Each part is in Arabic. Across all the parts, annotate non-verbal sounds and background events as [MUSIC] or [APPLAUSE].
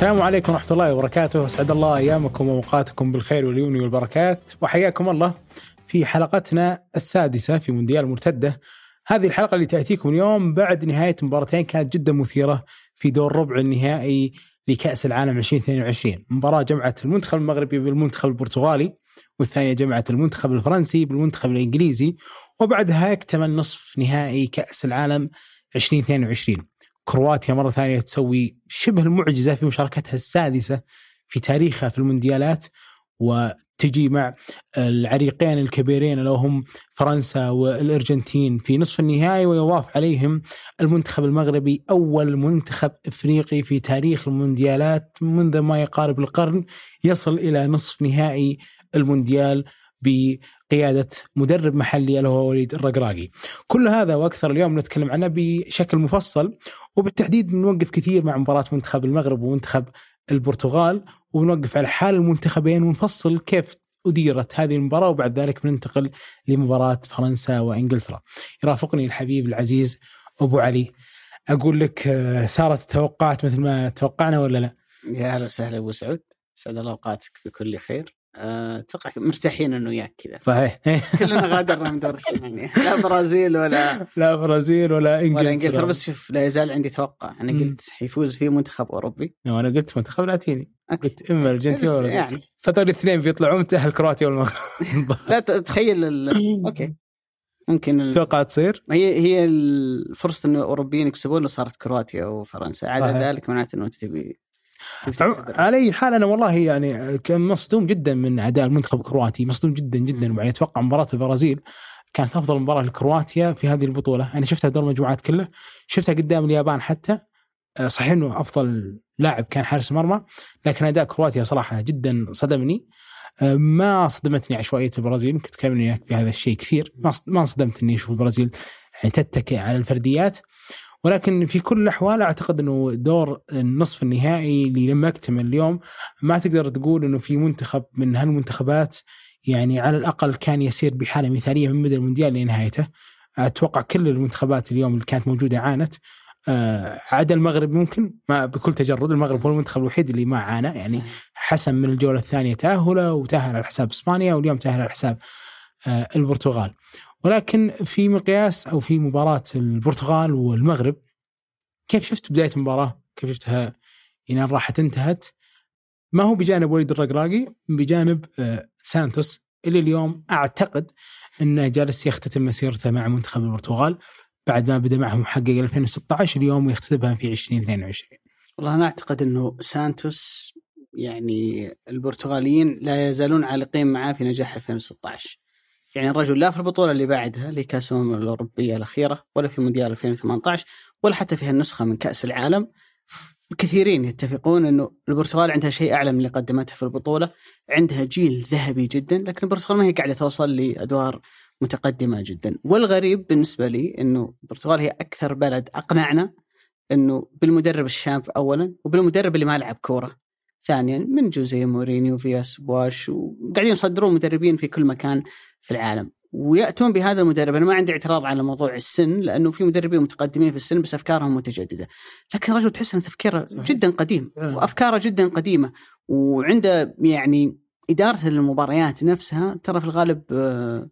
السلام عليكم ورحمة الله وبركاته، أسعد الله أيامكم وأوقاتكم بالخير واليمن والبركات، وحياكم الله في حلقتنا السادسة في مونديال مرتدة. هذه الحلقة اللي تأتيكم اليوم بعد نهاية مباراتين كانت جدا مثيرة في دور ربع النهائي لكأس العالم 2022 مباراة جمعت المنتخب المغربي بالمنتخب البرتغالي والثانية جمعت المنتخب الفرنسي بالمنتخب الإنجليزي وبعدها اكتمل نصف نهائي كأس العالم 2022 كرواتيا مرة ثانية تسوي شبه المعجزة في مشاركتها السادسة في تاريخها في المونديالات وتجي مع العريقين الكبيرين اللي هم فرنسا والأرجنتين في نصف النهائي ويضاف عليهم المنتخب المغربي أول منتخب إفريقي في تاريخ المونديالات منذ ما يقارب القرن يصل إلى نصف نهائي المونديال بقيادة مدرب محلي اللي هو وليد الرقراقي. كل هذا وأكثر اليوم نتكلم عنه بشكل مفصل وبالتحديد نوقف كثير مع مباراة منتخب المغرب ومنتخب البرتغال ونوقف على حال المنتخبين ونفصل كيف أديرت هذه المباراة وبعد ذلك بننتقل لمباراة فرنسا وإنجلترا. يرافقني الحبيب العزيز أبو علي. أقول لك آه، صارت التوقعات مثل ما توقعنا ولا لا؟ يا أهلا وسهلا أبو سعود. اسعد الله أوقاتك بكل خير. أتوقع مرتاحين إنه وياك كذا صحيح [LAUGHS] كلنا غادرنا من دور الثمانيه لا برازيل ولا لا برازيل ولا إنجلترا ولا إنجلترا بس شوف لا يزال عندي توقع أنا. قلت حيفوز فيه منتخب أوروبي وأنا قلت منتخب لاتيني okay. قلت إما الارجنتين ولا. يعني فهذول الاثنين بيطلعون تأهل كرواتيا والمغرب [LAUGHS] لا تخيل ال... [LAUGHS] okay ممكن ال... تتوقع تصير؟ هي هي الفرصة إنه الأوروبيين يكسبون لو صارت كرواتيا وفرنسا عدا. ذلك معناته إنه تبي. على أي حال أنا والله يعني كان مصدوم جدا من اداء المنتخب الكرواتي مصدوم جدا جدا. وبعدين أتوقع مباراة البرازيل كانت أفضل مباراة لكرواتيا في هذه البطولة. أنا شفتها دور المجموعات كله شفتها قدام اليابان حتى. آه، صحيح إنه أفضل لاعب كان حارس مرمى لكن أداء كرواتيا صراحة جدا صدمني. آه، ما صدمتني عشوائية البرازيل كنت تكلمني وياك في هذا الشيء كثير. ما صدمت إني أشوف البرازيل يعني تتكئ على الفرديات. ولكن في كل الأحوال أعتقد إنه دور النصف النهائي اللي لما يكتمل اليوم ما تقدر تقول إنه في منتخب من هالمنتخبات يعني على الأقل كان يسير بحالة مثالية من بدا المونديال لنهايته. أتوقع كل المنتخبات اليوم اللي كانت موجودة عانت. آه، عدا المغرب ممكن ما بكل تجرد المغرب هو المنتخب الوحيد اللي ما عانى يعني. حسم من الجولة الثانية تأهله وتأهل على حساب إسبانيا واليوم تأهل على حساب آه، البرتغال. ولكن في مقياس أو في مباراة البرتغال والمغرب. كيف شفت بداية المباراة؟ كيف شفتها؟ إلى أن راحت انتهت؟ ما هو بجانب وليد الرقراقي؟ بجانب آه، سانتوس اللي اليوم أعتقد أنه جالس يختتم مسيرته مع منتخب البرتغال بعد ما بدأ معهم محقق 2016 اليوم يختتمها في 2022 والله أنا أعتقد أنه سانتوس يعني البرتغاليين لا يزالون عالقين معاه في نجاح 2016 يعني الرجل لا في البطولة اللي بعدها اللي كأس الأمم الأوروبية الأخيرة ولا في مونديال 2018 ولا حتى في هالنسخة من كأس العالم. كثيرين يتفقون إنه البرتغال عندها شيء أعلى من اللي قدمته في البطولة عندها جيل ذهبي جدا لكن البرتغال ما هي قاعدة توصل لأدوار متقدمة جدا. والغريب بالنسبة لي إنه البرتغال هي أكثر بلد أقنعنا إنه بالمدرب الشاب اولا وبالمدرب اللي ما لعب كورة. ثانيا من جوزيه مورينيو فياس بواش وقاعدين يصدرون مدربين في كل مكان في العالم ويأتون بهذا المدرب أنا ما عندي اعتراض على موضوع السن لأنه في مدربين متقدمين في السن بس أفكارهم متجددة لكن الرجل تحس إن تفكيره. جدا قديم فعلا. وأفكاره جدا قديمة وعنده يعني إدارة المباريات نفسها ترى في الغالب آه،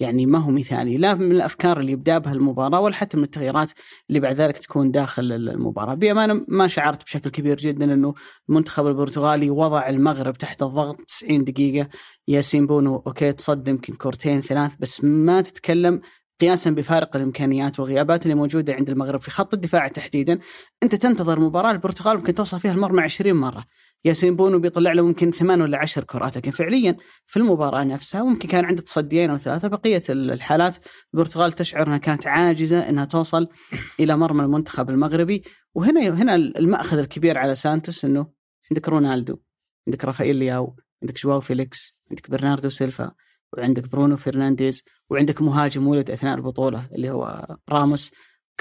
يعني ما هو مثالي لا من الأفكار اللي يبدأ بها المباراة ولا حتى من التغييرات اللي بعد ذلك تكون داخل المباراة. بأمانة ما شعرت بشكل كبير جدا إنه المنتخب البرتغالي وضع المغرب تحت الضغط. 90 دقيقة ياسين بونو okay تصد يمكن كورتين ثلاث بس ما تتكلم قياسا بفارق الإمكانيات والغيابات اللي موجودة عند المغرب في خط الدفاع تحديدا. أنت تنتظر مباراة البرتغال ممكن توصل فيها المرمى 20 مرة. ياسين بونو بيطلع له ممكن ثمان ولا عشر كرات لكن فعليا في المباراة نفسها ممكن كان عنده تصديين أو ثلاثة بقية الحالات البرتغال تشعر أنها كانت عاجزة أنها توصل إلى مرمى المنتخب المغربي. وهنا هنا المأخذ الكبير على سانتوس إنه عندك رونالدو عندك رافائيل لياو عندك جواو فيليكس عندك برناردو سيلفا وعندك برونو فرنانديز. وعندك مهاجم ولد أثناء البطولة اللي هو راموس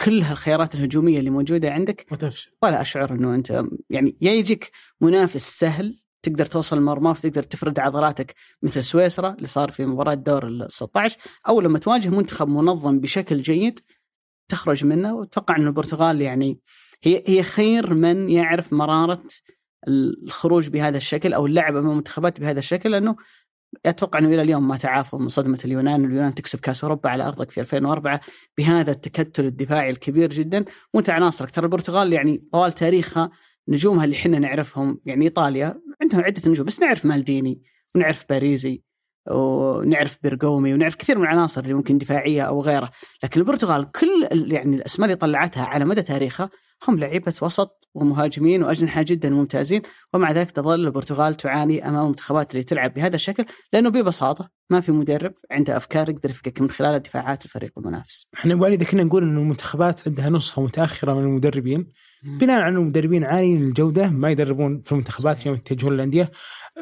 كل هالخيارات الهجومية اللي موجودة عندك وتفشل ولا أشعر إنه أنت يعني يا يجيك منافس سهل تقدر توصل المرمى فتقدر تفرد عضلاتك مثل سويسرا اللي صار في مباراة دور ال 16 أو لما تواجه منتخب منظم بشكل جيد تخرج منه. وأتوقع إن البرتغال يعني هي هي خير من يعرف مرارة الخروج بهذا الشكل أو اللعب أمام المنتخبات بهذا الشكل لأنه أتوقع إنه إلى اليوم ما تعافوا من صدمة اليونان، اليونان تكسب كأس أوروبا على أرضك في 2004 بهذا التكتل الدفاعي الكبير جدا. وأنت عناصرك ترى البرتغال يعني طوال تاريخها نجومها اللي إحنا نعرفهم يعني إيطاليا عندهم عدة نجوم بس نعرف مالديني ونعرف باريزي ونعرف بيرغومي ونعرف كثير من العناصر اللي ممكن دفاعية أو غيرها، لكن البرتغال كل يعني الأسماء اللي طلعتها على مدى تاريخها هم لعيبة وسط ومهاجمين وأجنحة جدا ممتازين ومع ذلك تظل البرتغال تعاني أمام المنتخبات اللي تلعب بهذا الشكل لأنه ببساطة ما في مدرب عنده أفكار يقدر يفكك من خلال دفاعات الفريق المنافس. إحنا اذا كنا نقول انه المنتخبات عندها نسخة متأخرة من المدربين بناء على المدربين عاليين الجوده ما يدربون في المنتخبات يوم يتجهون للأندية.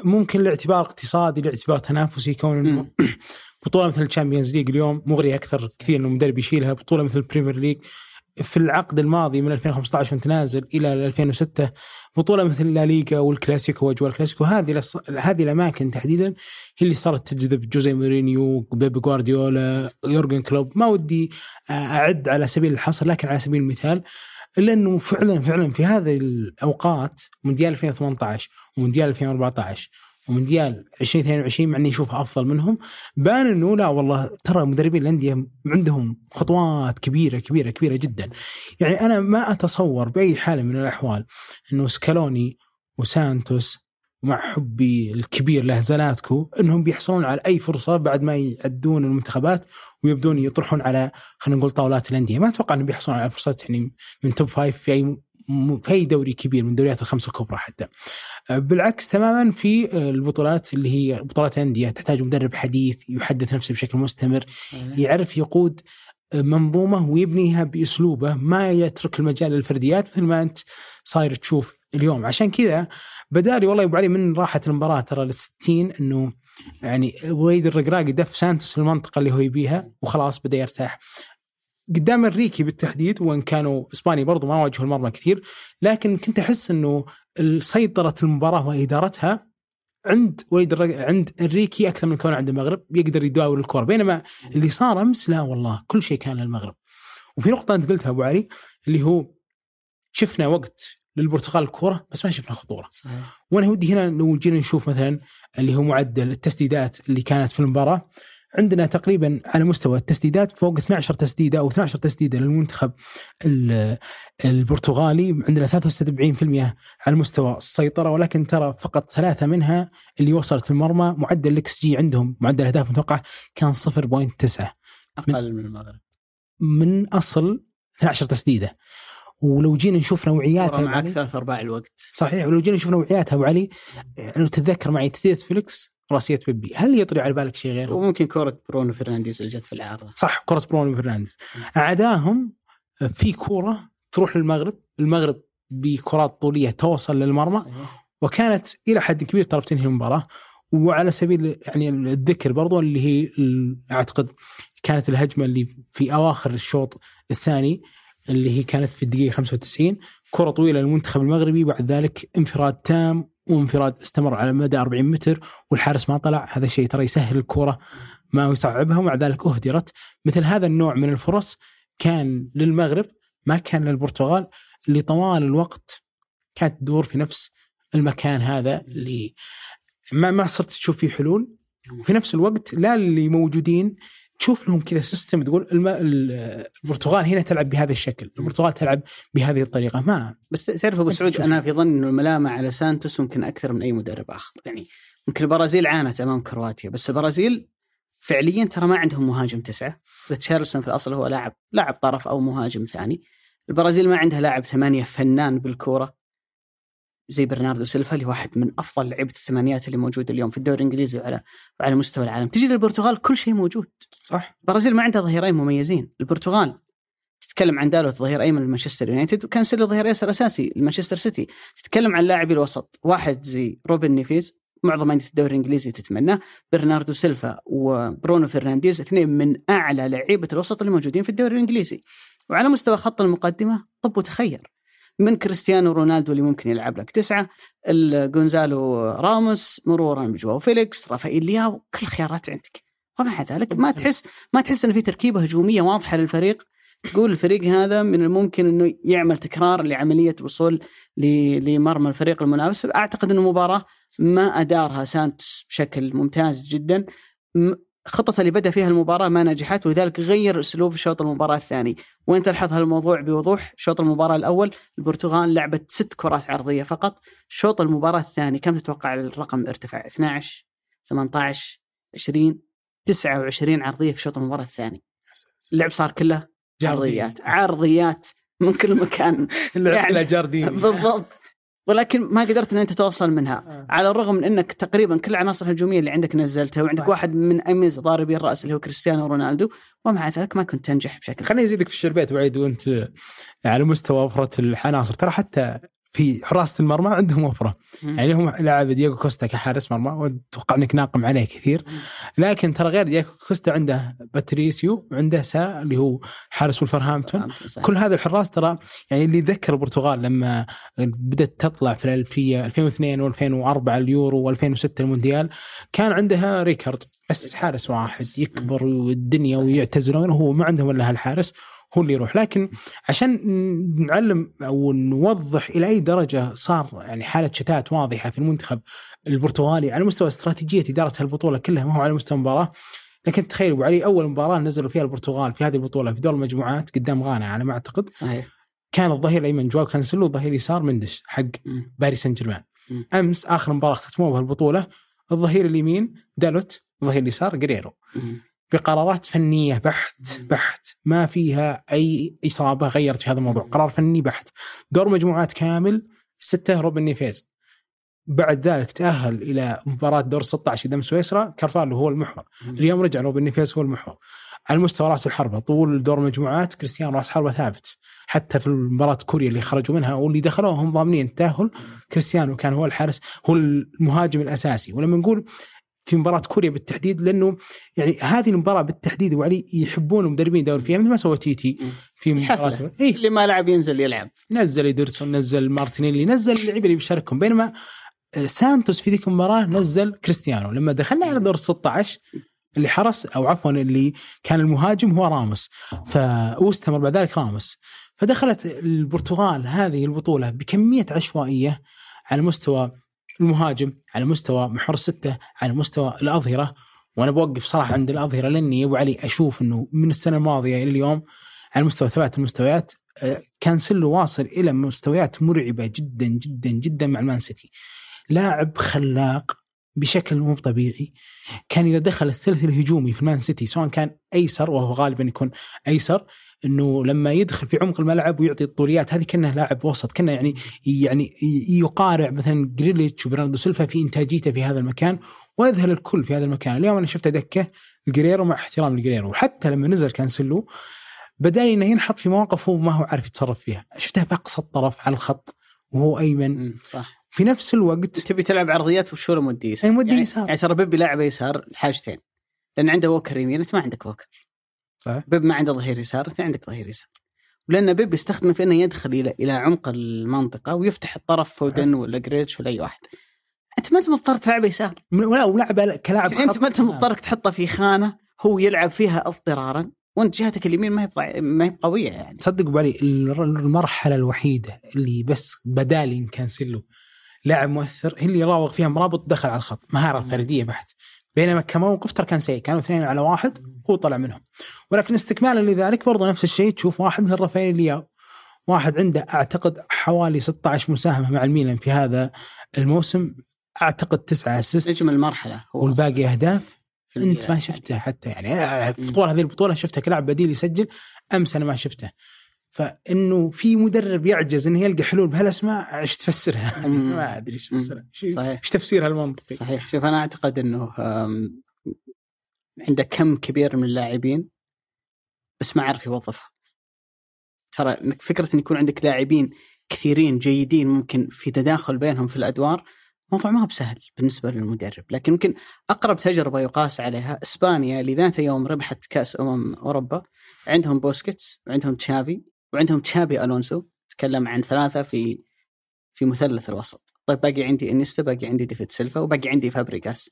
ممكن لاعتبار اقتصادي لاعتبار تنافسي كون بطولة مثل ال Champions League اليوم مغريه أكثر كثير إنه المدرب يشيلها بطولة مثل ال Premier League. في العقد الماضي من 2015 وانت نازل إلى 2006 بطولة مثل لا ليغا والكلاسيكو واجواء الكلاسيكو هذه هذه الأماكن تحديدا هي اللي صارت تجذب جوزي مورينيو بيب جوارديولا يورجن كلوب. ما ودي أعد على سبيل الحصر لكن على سبيل المثال الا انه فعلا فعلا في هذه الأوقات مونديال 2018 ومونديال 2014 ومونديال 2022 مع إني أشوفها أفضل منهم. بان إنه لا والله ترى مدربين الأندية عندهم خطوات كبيرة كبيرة كبيرة جدا. يعني أنا ما أتصور بأي حال من الأحوال إنه سكالوني وسانتوس مع حبي الكبير له زلاتكو إنهم بيحصلون على أي فرصة بعد ما يعدون المنتخبات ويبدون يطرحون على خلينا نقول طاولات الأندية، ما أتوقع إنهم بيحصلون على فرصات يعني من top five في أي في أي دوري كبير من دوريات الخمسه الكبرى حتى. بالعكس تماما في البطولات اللي هي بطولات الانديه تحتاج مدرب حديث يحدث نفسه بشكل مستمر يعرف يقود منظومة ويبنيها بأسلوبه ما يترك المجال للفرديات مثل ما أنت صاير تشوف اليوم. عشان كذا بدا لي والله أبو علي من راحة المباراة ترى لل 60 إنه يعني وليد الرقراقي دف سانتوس المنطقة اللي هو يبيها وخلاص بدأ يرتاح. قدام الريكي بالتحديد وإن كانوا اسبانيا برضو ما واجهوا المرمى كثير لكن كنت أحس إنه سيطرة المباراة وإدارتها عند وليد الرق... عند الريكي أكثر من كونه عند المغرب يقدر يداول الكره بينما اللي صار أمس لا والله كل شيء كان للمغرب. وفي نقطة أنت قلتها أبو علي اللي هو شفنا وقت للبرتغال الكورة بس ما شفنا خطورة. صحيح. وأنا ودي هنا لو جينا نشوف مثلا اللي هو معدل التسديدات اللي كانت في المباراة. عندنا تقريبا على مستوى التسديدات فوق 12 تسديدة أو 12 تسديدة للمنتخب البرتغالي. عندنا 73% على مستوى السيطرة ولكن ترى فقط ثلاثة منها اللي وصلت المرمى. معدل الاكس جي عندهم معدل أهداف متوقع كان 0.9 أقل من المغرب. من أصل 12 تسديدة. ولو جينا نشوف نوعياتها معك ثلاث أرباع الوقت. صحيح ولو جينا نشوف نوعياتها ابو علي لو تتذكر معي تسديدة فيليكس راسية بيبي. هل يطري على بالك شيء غيره؟ وممكن كرة برونو فرنانديز اللي جت في العارضة. صح كرة برونو فرنانديز. أعداهم في كورة تروح للمغرب. المغرب بكرات طولية توصل للمرمى. صحيح. وكانت إلى حد كبير ترى تنهي المباراة. وعلى سبيل يعني الذكر برضو اللي هي أعتقد كانت الهجمة اللي في أواخر الشوط الثاني اللي هي كانت في الدقيقة 95 كرة طويلة للمنتخب المغربي بعد ذلك انفراد تام وانفراد استمر على مدى 40 متر والحارس ما طلع. هذا الشيء ترى يسهل الكرة ما يصعبها ومع ذلك أهدرت. مثل هذا النوع من الفرص كان للمغرب ما كان للبرتغال اللي طوال الوقت كانت تدور في نفس المكان هذا اللي ما ما صرت تشوف فيه حلول. وفي نفس الوقت لا اللي موجودين تشوف لهم كذا سيستم تقول الم... البرتغال هنا تلعب بهذا الشكل، البرتغال تلعب بهذه الطريقة. ما بس تعرف أبو سعود أنا في ظن إنه الملامة على سانتوس ممكن أكثر من أي مدرب آخر، يعني يمكن البرازيل عانت أمام كرواتيا بس البرازيل فعليا ترى ما عندهم مهاجم تسعة، ريتشارلسون في الأصل هو لاعب لاعب طرف أو مهاجم ثاني. البرازيل ما عندها لاعب ثمانية فنان بالكورة. زي برناردو سيلفا اللي واحد من أفضل لعيبة الثمانيات اللي موجوده اليوم في الدوري الإنجليزي وعلى وعلى مستوى العالم، تجي للبرتغال كل شيء موجود. صح. البرازيل ما عندها ظهيرين مميزين، البرتغال تتكلم عن دالوت ظهير أيمن لمانشستر يونايتد وكانسيلو ظهير يسار أساسي لمانشستر سيتي، تتكلم عن لاعبي الوسط، واحد زي روبن نيفيز معظم أندية الدوري الإنجليزي تتمناه، برناردو سيلفا وبرونو فرنانديز اثنين من أعلى لعيبة الوسط اللي موجودين في الدوري الإنجليزي. وعلى مستوى خط المقدمة طب وتخير من كريستيانو رونالدو اللي ممكن يلعب لك تسعة جونزالو راموس مرورا بجواو فيليكس رافائيل لياو كل الخيارات عندك. ومع ذلك ما تحس ما تحس إن في تركيبة هجومية واضحة للفريق. تقول الفريق هذا من الممكن إنه يعمل تكرار لعملية الوصول ل- لمرمى الفريق المنافس. أعتقد إنه مباراة ما أدارها سانتوس بشكل ممتاز جدا. خطته اللي بدأ فيها المباراة ما نجحت ولذلك غير أسلوب شوط المباراة الثاني. وين تلحظ هالموضوع؟ بوضوح. شوط المباراة الأول البرتغال لعبت ست كرات عرضية فقط. شوط المباراة الثاني كم تتوقع الرقم ارتفع؟ 12 18 20 29 عرضية في شوط المباراة الثاني. اللعب صار كله عرضيات. عرضيات من كل مكان. يعني- جاردين. بالضبط. ولكن ما قدرت إن أنت توصل منها آه. على الرغم من إنك تقريبا كل العناصر الهجومية اللي عندك نزلتها وعندك صح. واحد من أميز ضاربي الرأس اللي هو كريستيانو رونالدو ومع ذلك ما كنت تنجح بشكل خليني أزيدك في الشربيت وعيد وأنت على مستوى وفره العناصر ترى حتى في حراسه المرمى عندهم وفره يعني هم لعب دييغو كوستا كحارس مرمى وأتوقع إنك ناقم عليه كثير. لكن ترى غير دييغو كوستا عنده باتريسيو وعنده سا اللي هو حارس ولفرهامبتون كل هذا الحراس ترى يعني اللي يذكر البرتغال لما بدأت تطلع في الألفية 2002 و2004 اليورو و2006 المونديال كان عندها ريكاردو بس حارس واحد يكبر والدنيا. ويعتزلون وهو ما عندهم إلا هالحارس. هو اللي يروح لكن عشان نعلم أو نوضح إلى أي درجة صار يعني حالة شتات واضحة في المنتخب البرتغالي على مستوى استراتيجية إدارة هالبطولة كلها ما هو على مستوى المباراه لكن تخيل أبو علي أول مباراة نزلوا فيها البرتغال في هذه البطولة في دور المجموعات قدام غانا على ما أعتقد صحيح كان الظهير الأيمن جواو كانسلو الظهير اليسار مندش حق. باريس سان جيرمان. أمس آخر مباراة اختتموها بهالبطولة الظهير اليمين دالوت الظهير اليسار جريرو. بقرارات فنية بحت بحت. ما فيها أي إصابة غيرت في هذا الموضوع. قرار فني بحت. دور مجموعات كامل ستة روبن نيفيز. بعد ذلك تأهل إلى مباراة دور 16 قدام سويسرا. كارفالو هو المحور. اليوم رجع روبن نيفيز هو المحور. على مستوى راس الحربة طول دور مجموعات كريستيانو راس حربة ثابت. حتى في مباراة كوريا اللي خرجوا منها واللي دخلوها هم ضامنين التاهل كريستيانو كان هو الحارس هو المهاجم الأساسي. ولما نقول في مباراة كوريا بالتحديد لأنه يعني هذه المباراة بالتحديد أبو علي يحبون المدربين يدورون فيها مثل ما سوى تيتي في مباراة. إيه. اللي ما لعب ينزل يلعب. نزل إيدرسون نزل مارتينيلي نزل اللعيبة اللي بيشاركهم بينما آه، سانتوس في ذيك المباراة نزل كريستيانو. لما دخلنا على دور ال 16 اللي حرس أو عفوا اللي كان المهاجم هو راموس. ف واستمر بعد ذلك راموس. فدخلت البرتغال هذه البطولة بكمية عشوائية على مستوى المهاجم على مستوى محور السته على مستوى الأظهرة. وأنا بوقف صراحة عند الأظهرة لأني يا أبو علي أشوف إنه من السنة الماضية إلى اليوم على مستوى ثبات المستويات آه، كانسلو واصل إلى مستويات مرعبة جدا جدا جدا مع المان سيتي. لاعب خلاق بشكل مو طبيعي. كان إذا دخل الثلث الهجومي في المان سيتي سواء كان أيسر وهو غالبا يكون أيسر إنه لما يدخل في عمق الملعب ويعطي الطوليات هذه كانه لاعب وسط كأنه يعني يعني يقارع مثلا جريليتش وبرناردو سيلفا في إنتاجيته في هذا المكان ويذهل الكل في هذا المكان. اليوم أنا شفته دكة الجريرو مع احترام الجريرو وحتى لما نزل كانسلو بدا لي إنه ينحط في مواقف هو ما هو عارف يتصرف فيها. شفته بأقصى الطرف على الخط وهو أيمن. صح. في نفس الوقت تبي تلعب عرضيات وشو مودي يسار؟ مودي يعني, يسار. يعني ترى بيب لاعب يسار لحاجتين لأن عنده ووكر يمين أنت ما عندك ووكر. صحيح. بيب ما عنده ظهير يسار انت عندك ظهير يسار. ولأن بيب يستخدمه في إنه يدخل إلى إلى عمق المنطقة ويفتح الطرف فودن ولا جريليش ولا أي واحد. أنت ما أنت مضطر تلعب يسار. ولا ولعب كلاعب يعني أنت. ما أنت مضطر تحطه في خانة هو يلعب فيها اضطرارا وأنت جهتك اليمين ما هي ما هي قوية يعني. تصدق الر- المرحلة الوحيدة اللي بس بدالي كانسلو لاعب مؤثر هي اللي راوغ فيها مرابط دخل على الخط مهارة فردية بحت. بينما كموقف ترى كان سيء كانوا اثنين على واحد. هو طلع منهم. ولكن استكمالا لذلك برضو نفس الشيء تشوف واحد مثل رافائيل لياو واحد عنده أعتقد حوالي 16 مساهمة مع الميلان في هذا الموسم. أعتقد تسعة أسيست. نجم المرحلة. هو والباقي أهداف. أنت ما شفته حتى يعني. في طول هذه البطولة شفته كلاعب بديل يسجل. أمس أنا ما شفته. فإنه في مدرب يعجز إنه يلقى حلول بهالأسماء. إيش تفسرها؟ [LAUGHS] ما أدري إيش. تفسرها. صحيح. إيش تفسيرها المنطقي؟ صحيح. شوف أنا أعتقد إنه عنده كم كبير من اللاعبين بس ما عرف يوظفها. ترى إنك فكرة إن يكون عندك لاعبين كثيرين جيدين ممكن في تداخل بينهم في الأدوار موضوع ما هو بسهل بالنسبة للمدرب. لكن يمكن أقرب تجربة يقاس عليها إسبانيا اللي ذات يوم ربحت كأس أمم أوروبا عندهم بوسكيتس وعندهم تشافي وعندهم تشابي ألونسو تكلم عن ثلاثة في في مثلث الوسط. طيب باقي عندي إنيستا باقي عندي ديفيد سيلفا وباقي عندي فابريجاس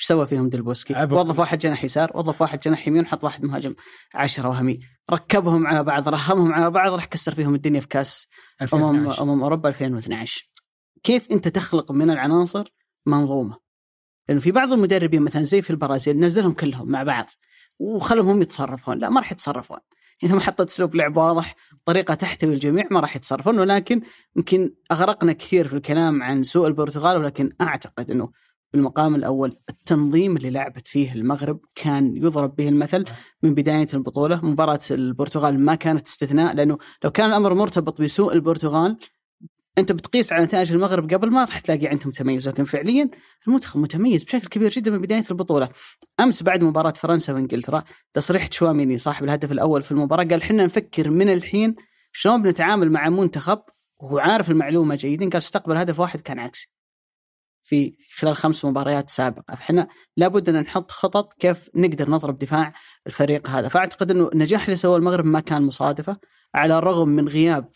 إيش سوى فيهم دلبوسكي؟ عبق. وظف واحد جناح يسار وظف واحد جناح يمين حط واحد مهاجم عشرة وهمي ركبهم على بعض رهمهم على بعض راح كسر فيهم الدنيا في كاس أمم 2012. أمم أوروبا 2012 كيف أنت تخلق من العناصر منظومة لأنه في بعض المدربين مثلا زي في البرازيل نزلهم كلهم مع بعض وخلهم هم يتصرفون لا ما راح يتصرفون إذا ما حطيت أسلوب لعب واضح طريقة تحتوي الجميع ما راح يتصرفون ولكن يمكن أغرقنا كثير في الكلام عن سوء البرتغال ولكن أعتقد أنه بالمقام الأول التنظيم اللي لعبت فيه المغرب كان يضرب به المثل من بداية البطولة، مباراة البرتغال ما كانت استثناء لأنه لو كان الأمر مرتبط بسوء البرتغال أنت بتقيس على نتائج المغرب قبل ما راح تلاقي عندهم تميز لكن فعليا المنتخب متميز بشكل كبير جدا من بداية البطولة. أمس بعد مباراة فرنسا وإنجلترا تصريح تشواميني صاحب الهدف الأول في المباراة قال إحنا نفكر من الحين شلون بنتعامل مع منتخب وهو عارف المعلومة جيدا قال استقبل هدف واحد كان عكسي. في خلال خمس مباريات سابقة. فإحنا لابد أن نحط خطط كيف نقدر نضرب دفاع الفريق هذا. فأعتقد أنه النجاح اللي سواه المغرب ما كان مصادفة على الرغم من غياب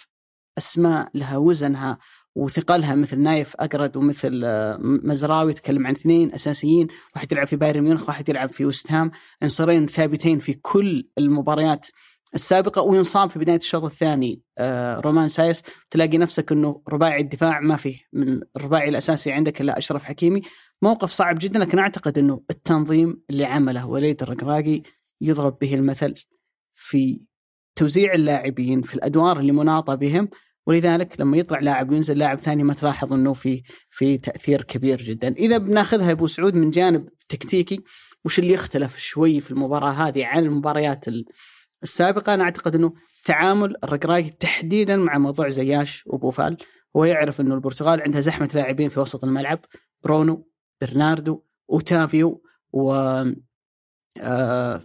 أسماء لها وزنها وثقلها مثل نايف أقرد ومثل آه، مزراوي تكلم عن اثنين أساسيين واحد يلعب في بايرن ميونخ واحد يلعب في وست هام. عنصرين ثابتين في كل المباريات السابقة وينصاب في بداية الشوط الثاني آه، رومان سايس. تلاقي نفسك إنه رباعي الدفاع ما فيه من الرباعي الأساسي عندك إلا أشرف حكيمي. موقف صعب جدا لكن أعتقد إنه التنظيم اللي عمله وليد الرقراقي يضرب به المثل في توزيع اللاعبين في الأدوار اللي مناطة بهم. ولذلك لما يطلع لاعب وينزل لاعب ثاني ما تلاحظ إنه في في تأثير كبير جدا، إذا بناخذها أبو سعود من جانب تكتيكي وش اللي يختلف شوي في المباراة هذه عن المباريات ال- السابقة أنا أعتقد إنه تعامل الرقراقي تحديدا مع موضوع زياش وبوفال. هو يعرف إنه البرتغال عندها زحمة لاعبين في وسط الملعب برونو برناردو أوتافيو و آه،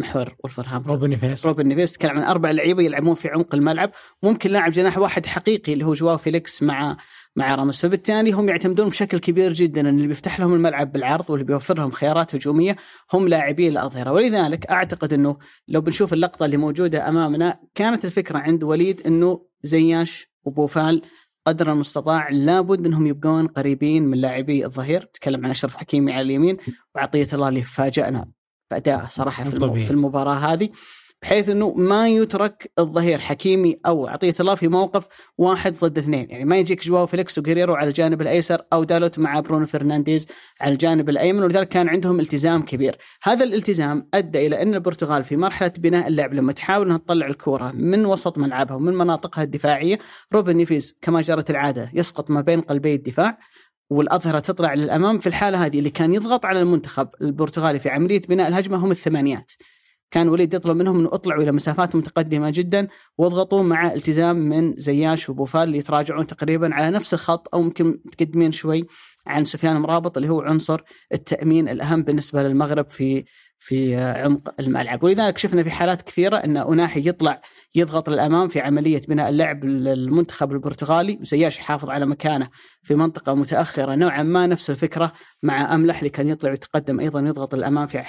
محور ولفرهامبتون روبن نيفيز روبن نيفيس تكلم عن أربع لعيبة يلعبون في عمق الملعب. ممكن لاعب جناح واحد حقيقي اللي هو جواو فيليكس مع مع راموس. فبالتالي هم يعتمدون بشكل كبير جدا إن اللي بيفتح لهم الملعب بالعرض واللي بيوفر لهم خيارات هجومية هم لاعبي الأظهرة. ولذلك أعتقد إنه لو بنشوف اللقطة اللي موجودة أمامنا كانت الفكرة عند وليد إنه زياش وبوفال قدر المستطاع لابد إنهم يبقون قريبين من لاعبي الظهير. تكلم عن أشرف حكيمي على اليمين وعطية الله اللي فاجأنا. بادائه صراحة في. في المباراة هذه. بحيث إنه ما يترك الظهير حكيمي أو عطية الله في موقف واحد ضد اثنين، يعني ما يجيك جواو فيليكس وغيريرو على الجانب الأيسر أو دالوت مع برونو فرنانديز على الجانب الأيمن ولذلك كان عندهم التزام كبير، هذا الالتزام أدى إلى أن البرتغال في مرحلة بناء اللعب لما تحاول إنها تطلع الكورة من وسط ملعبها ومن مناطقها الدفاعية، روبن نيفيز كما جرت العادة يسقط ما بين قلبي الدفاع والأظهرة تطلع للأمام في الحالة هذه اللي كان يضغط على المنتخب البرتغالي في عملية بناء الهجمة هم الثمانيات. كان وليد يطلب منهم إنه اطلعوا إلى مسافات متقدمة جدا واضغطوا مع التزام من زياش وبوفال اللي يتراجعون تقريبا على نفس الخط أو ممكن متقدمين شوي عن سفيان مرابط اللي هو عنصر التأمين الأهم بالنسبة للمغرب في في عمق الملعب. ولذلك شفنا في حالات كثيرة إن اناحي يطلع يضغط للامام في عملية بناء اللعب للمنتخب البرتغالي وزياش يحافظ على مكانه في منطقة متأخرة نوعا ما نفس الفكرة مع أملح اللي كان يطلع ويتقدم أيضا يضغط للامام في.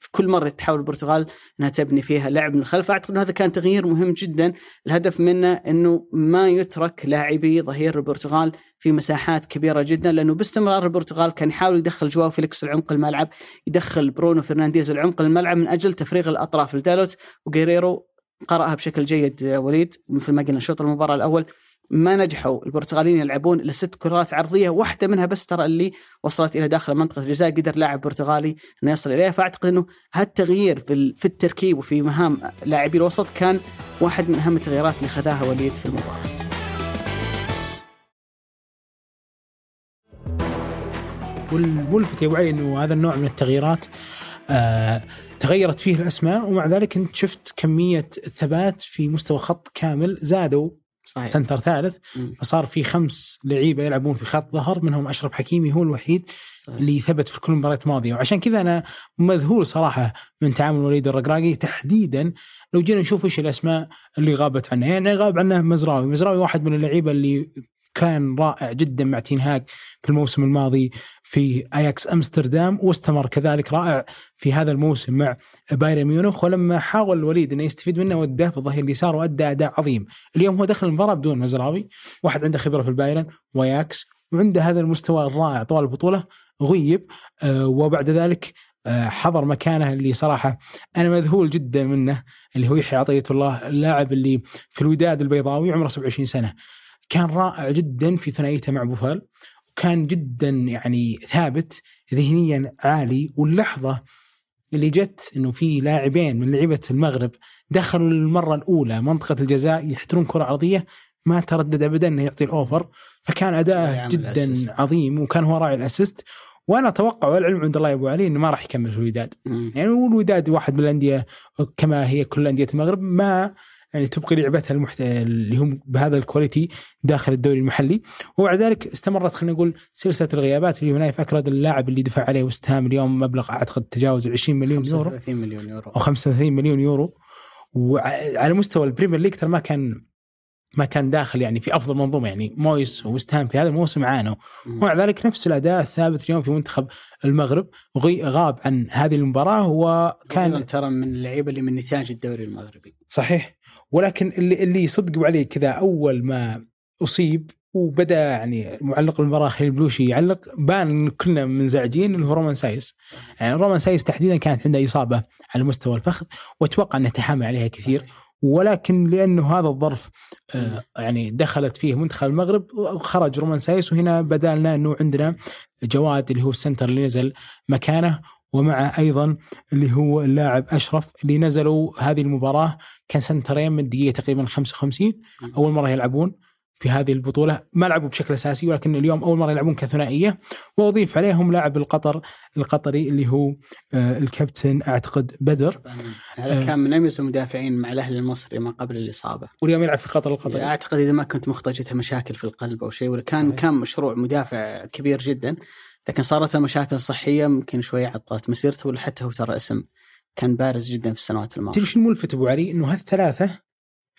في كل مرة تحاول البرتغال إنها تبني فيها لعب من الخلف أعتقد انه هذا كان تغيير مهم جدا الهدف منه إنه ما يترك لاعبي ظهير البرتغال في مساحات كبيرة جدا لأنه باستمرار البرتغال كان يحاول يدخل جواو فيليكس العمق الملعب يدخل برونو فرنانديز العمق الملعب من أجل تفريغ الأطراف لدالوت وغيريرو قرأها بشكل جيد وليد مثل ما قلنا شوط المباراة الأول. ما نجحوا البرتغاليين يلعبون الا ست كرات عرضية واحدة منها بس ترى اللي وصلت إلى داخل منطقة الجزاء. قدر لاعب برتغالي إنه يصل إليها. فأعتقد إنه هالتغيير في في التركيب وفي مهام لاعبي الوسط كان واحد من أهم التغييرات اللي خذاها وليد في المباراة. والملفت يا ابو علي إنه هذا النوع من التغييرات آه تغيرت فيه الأسماء ومع ذلك انت شفت كمية الثبات في مستوى خط كامل زادوا صحيح. سنتر ثالث مم. فصار في خمس لعيبة يلعبون في خط ظهر منهم أشرف حكيمي هو الوحيد صحيح. اللي ثبت في كل مباراه ماضية وعشان كذا أنا مذهول صراحة من تعامل وليد الرقراقي تحديدا لو جينا نشوف إيش الأسماء اللي غابت عنه يعني غاب عنه مزراوي مزراوي واحد من اللعيبة اللي كان رائع جدا مع تينهاج في الموسم الماضي في أياكس أمستردام واستمر كذلك رائع في هذا الموسم مع بايرن ميونخ. ولما حاول الوليد انه يستفيد منه وداه في الظهير اليسار وأدى أداء عظيم. اليوم هو دخل المباراة بدون مزراوي واحد عنده خبرة في البايرن وأياكس وعنده هذا المستوى الرائع طوال البطولة غيب. آه، وبعد ذلك آه، حضر مكانه اللي صراحة أنا مذهول جدا منه اللي هو يحيى عطية الله اللاعب اللي في الوداد البيضاوي عمره 27 سنة. كان رائع جدا في ثنائيته مع بوفال وكان جدا يعني ثابت ذهنيا عالي واللحظة اللي جت إنه في لاعبين من لعيبة المغرب دخلوا للمرة الأولى منطقة الجزاء يحترون كرة عرضية ما تردد ابدا إنه يعطي الأوفر فكان اداءه جدا الأسيست. عظيم وكان هو راعي ال assist وأنا أتوقع والعلم عند الله يا أبو علي إنه ما راح يكمل في الوداد مم. يعني والوداد واحد من الأندية كما هي كل أندية المغرب ما يعني تبقي لعبتها المحت... اللي هم بهذا ال quality داخل الدوري المحلي. وبعد ذلك استمرت خلينا نقول سلسلة الغيابات اللي نايف اكرد اللاعب اللي دفع عليه وست هام اليوم مبلغ أعتقد تجاوز ال 20 مليون يورو. 35 مليون يورو. أو 35 مليون يورو. وعلى مستوى البريمير ليج ترى ما كان ما كان داخل يعني في أفضل منظومة. يعني مويس ووست هام في هذا الموسم عانوا. ومع ذلك نفس الأداء الثابت اليوم في منتخب المغرب. غاب عن هذه المباراة كان وكان ترى من اللعيبة اللي من نتاج الدوري المغربي. صحيح. ولكن اللي اللي صدقوا عليه كذا أول ما أصيب وبدأ يعني معلق المباراه خليل بلوشي يعلق بان كلنا منزعجين اللي هو رومان سايس. يعني رومان سايس تحديدا كانت عنده إصابة على مستوى الفخذ وأتوقع أنه تحامل عليها كثير. ولكن لأنه هذا الظرف آه يعني دخلت فيه منتخب المغرب خرج رومان سايس وهنا بدا لنا انه عندنا جواد اللي هو ال center اللي نزل مكانه. ومع أيضا اللي هو اللاعب أشرف اللي نزلوا هذه المباراة كان سنترين من الدقيقه تقريبا 55 أول مرة يلعبون في هذه البطولة. ما لعبوا بشكل أساسي ولكن اليوم أول مرة يلعبون كثنائية. وأضيف عليهم لاعب القطر القطري اللي هو آه، الكابتن أعتقد بدر. هذا كان من اميز المدافعين مع الأهلي المصري ما قبل الإصابة. واليوم يلعب في قطر القطري. أعتقد إذا ما كنت مختجته مشاكل في القلب أو شيء ولا كان صحيح. كان مشروع مدافع كبير جدا. لكن صارت له مشاكل صحية ممكن شوي عطلت. مسيرته ولا حتى هو ترى اسم كان بارز جدا في السنوات الماضية. تدري شو الملفت أبو علي؟ إنه هالثلاثة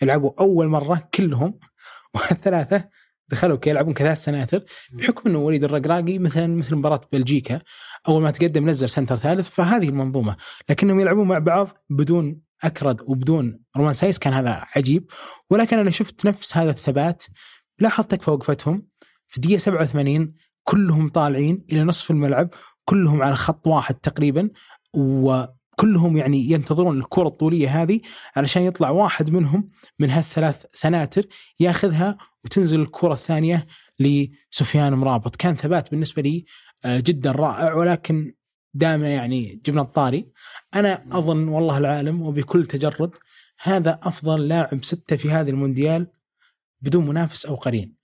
يلعبوا أول مرة كلهم [LAUGHS] وهالثلاثة دخلوا كي يلعبون كثلاث سناتر بحكم إنه وليد الرقراقي مثلا مثل مباراة بلجيكا أول ما تقدم نزل سنتر ثالث فهذه المنظومة. لكنهم يلعبون مع بعض بدون أكرد وبدون رومان سايس كان هذا عجيب. ولكن أنا شفت نفس هذا الثبات لاحظت تكفى وقفتهم في الدقيقة 87 كلهم طالعين إلى نصف الملعب كلهم على خط واحد تقريبا وكلهم يعني ينتظرون الكرة الطولية هذه علشان يطلع واحد منهم من هالثلاث سناتر ياخذها وتنزل الكرة الثانية لسفيان مرابط. كان ثبات بالنسبة لي آه، جدا رائع ولكن دائما يعني جبنا الطاري. أنا أظن والله العالم وبكل تجرد هذا أفضل لاعب ستة في هذا المونديال بدون منافس أو قرين.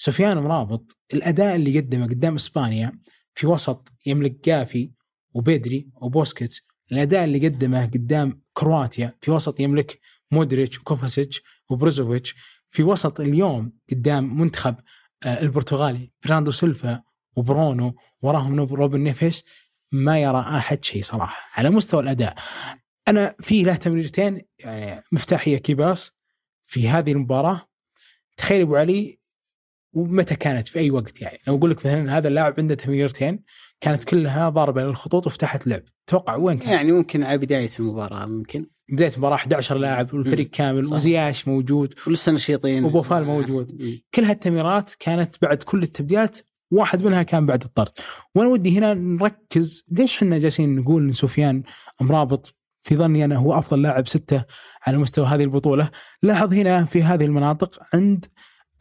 سفيان مرابط الأداء اللي قدمه قدام إسبانيا في وسط يملك جافي وبيدري وبوسكيتس. الأداء اللي قدمه قدام كرواتيا في وسط يملك مودريتش وكوفاسيتش وبروزوفيتش. في وسط اليوم قدام منتخب آه، البرتغالي فرناندو سيلفا وبرونو وراهم روبن نيفيس. ما يرى أحد شيء صراحة على مستوى الأداء. أنا في له تمريرتين يعني مفتاحية key pass في هذه المباراة. تخيل أبو علي ومتى كانت؟ في أي وقت يعني. لو أقول لك مثلا هذا اللاعب عنده تمريرتين كانت كلها ضاربة للخطوط وفتحت لعب. توقع وين كان يعني ممكن على بداية المباراة ممكن. بداية المباراة 11 لاعب والفريق. كامل صح. وزياش موجود. ولسه نشيطين. وبوفال موجود. مم. كل هالتمريرات كانت بعد كل التبديلات واحد منها كان بعد الطرد. وأنا ودي هنا نركز ليش إحنا جالسين نقول إن سفيان مرابط في ظني أنا هو أفضل لاعب ستة على مستوى هذه البطولة. لاحظ هنا في هذه المناطق عند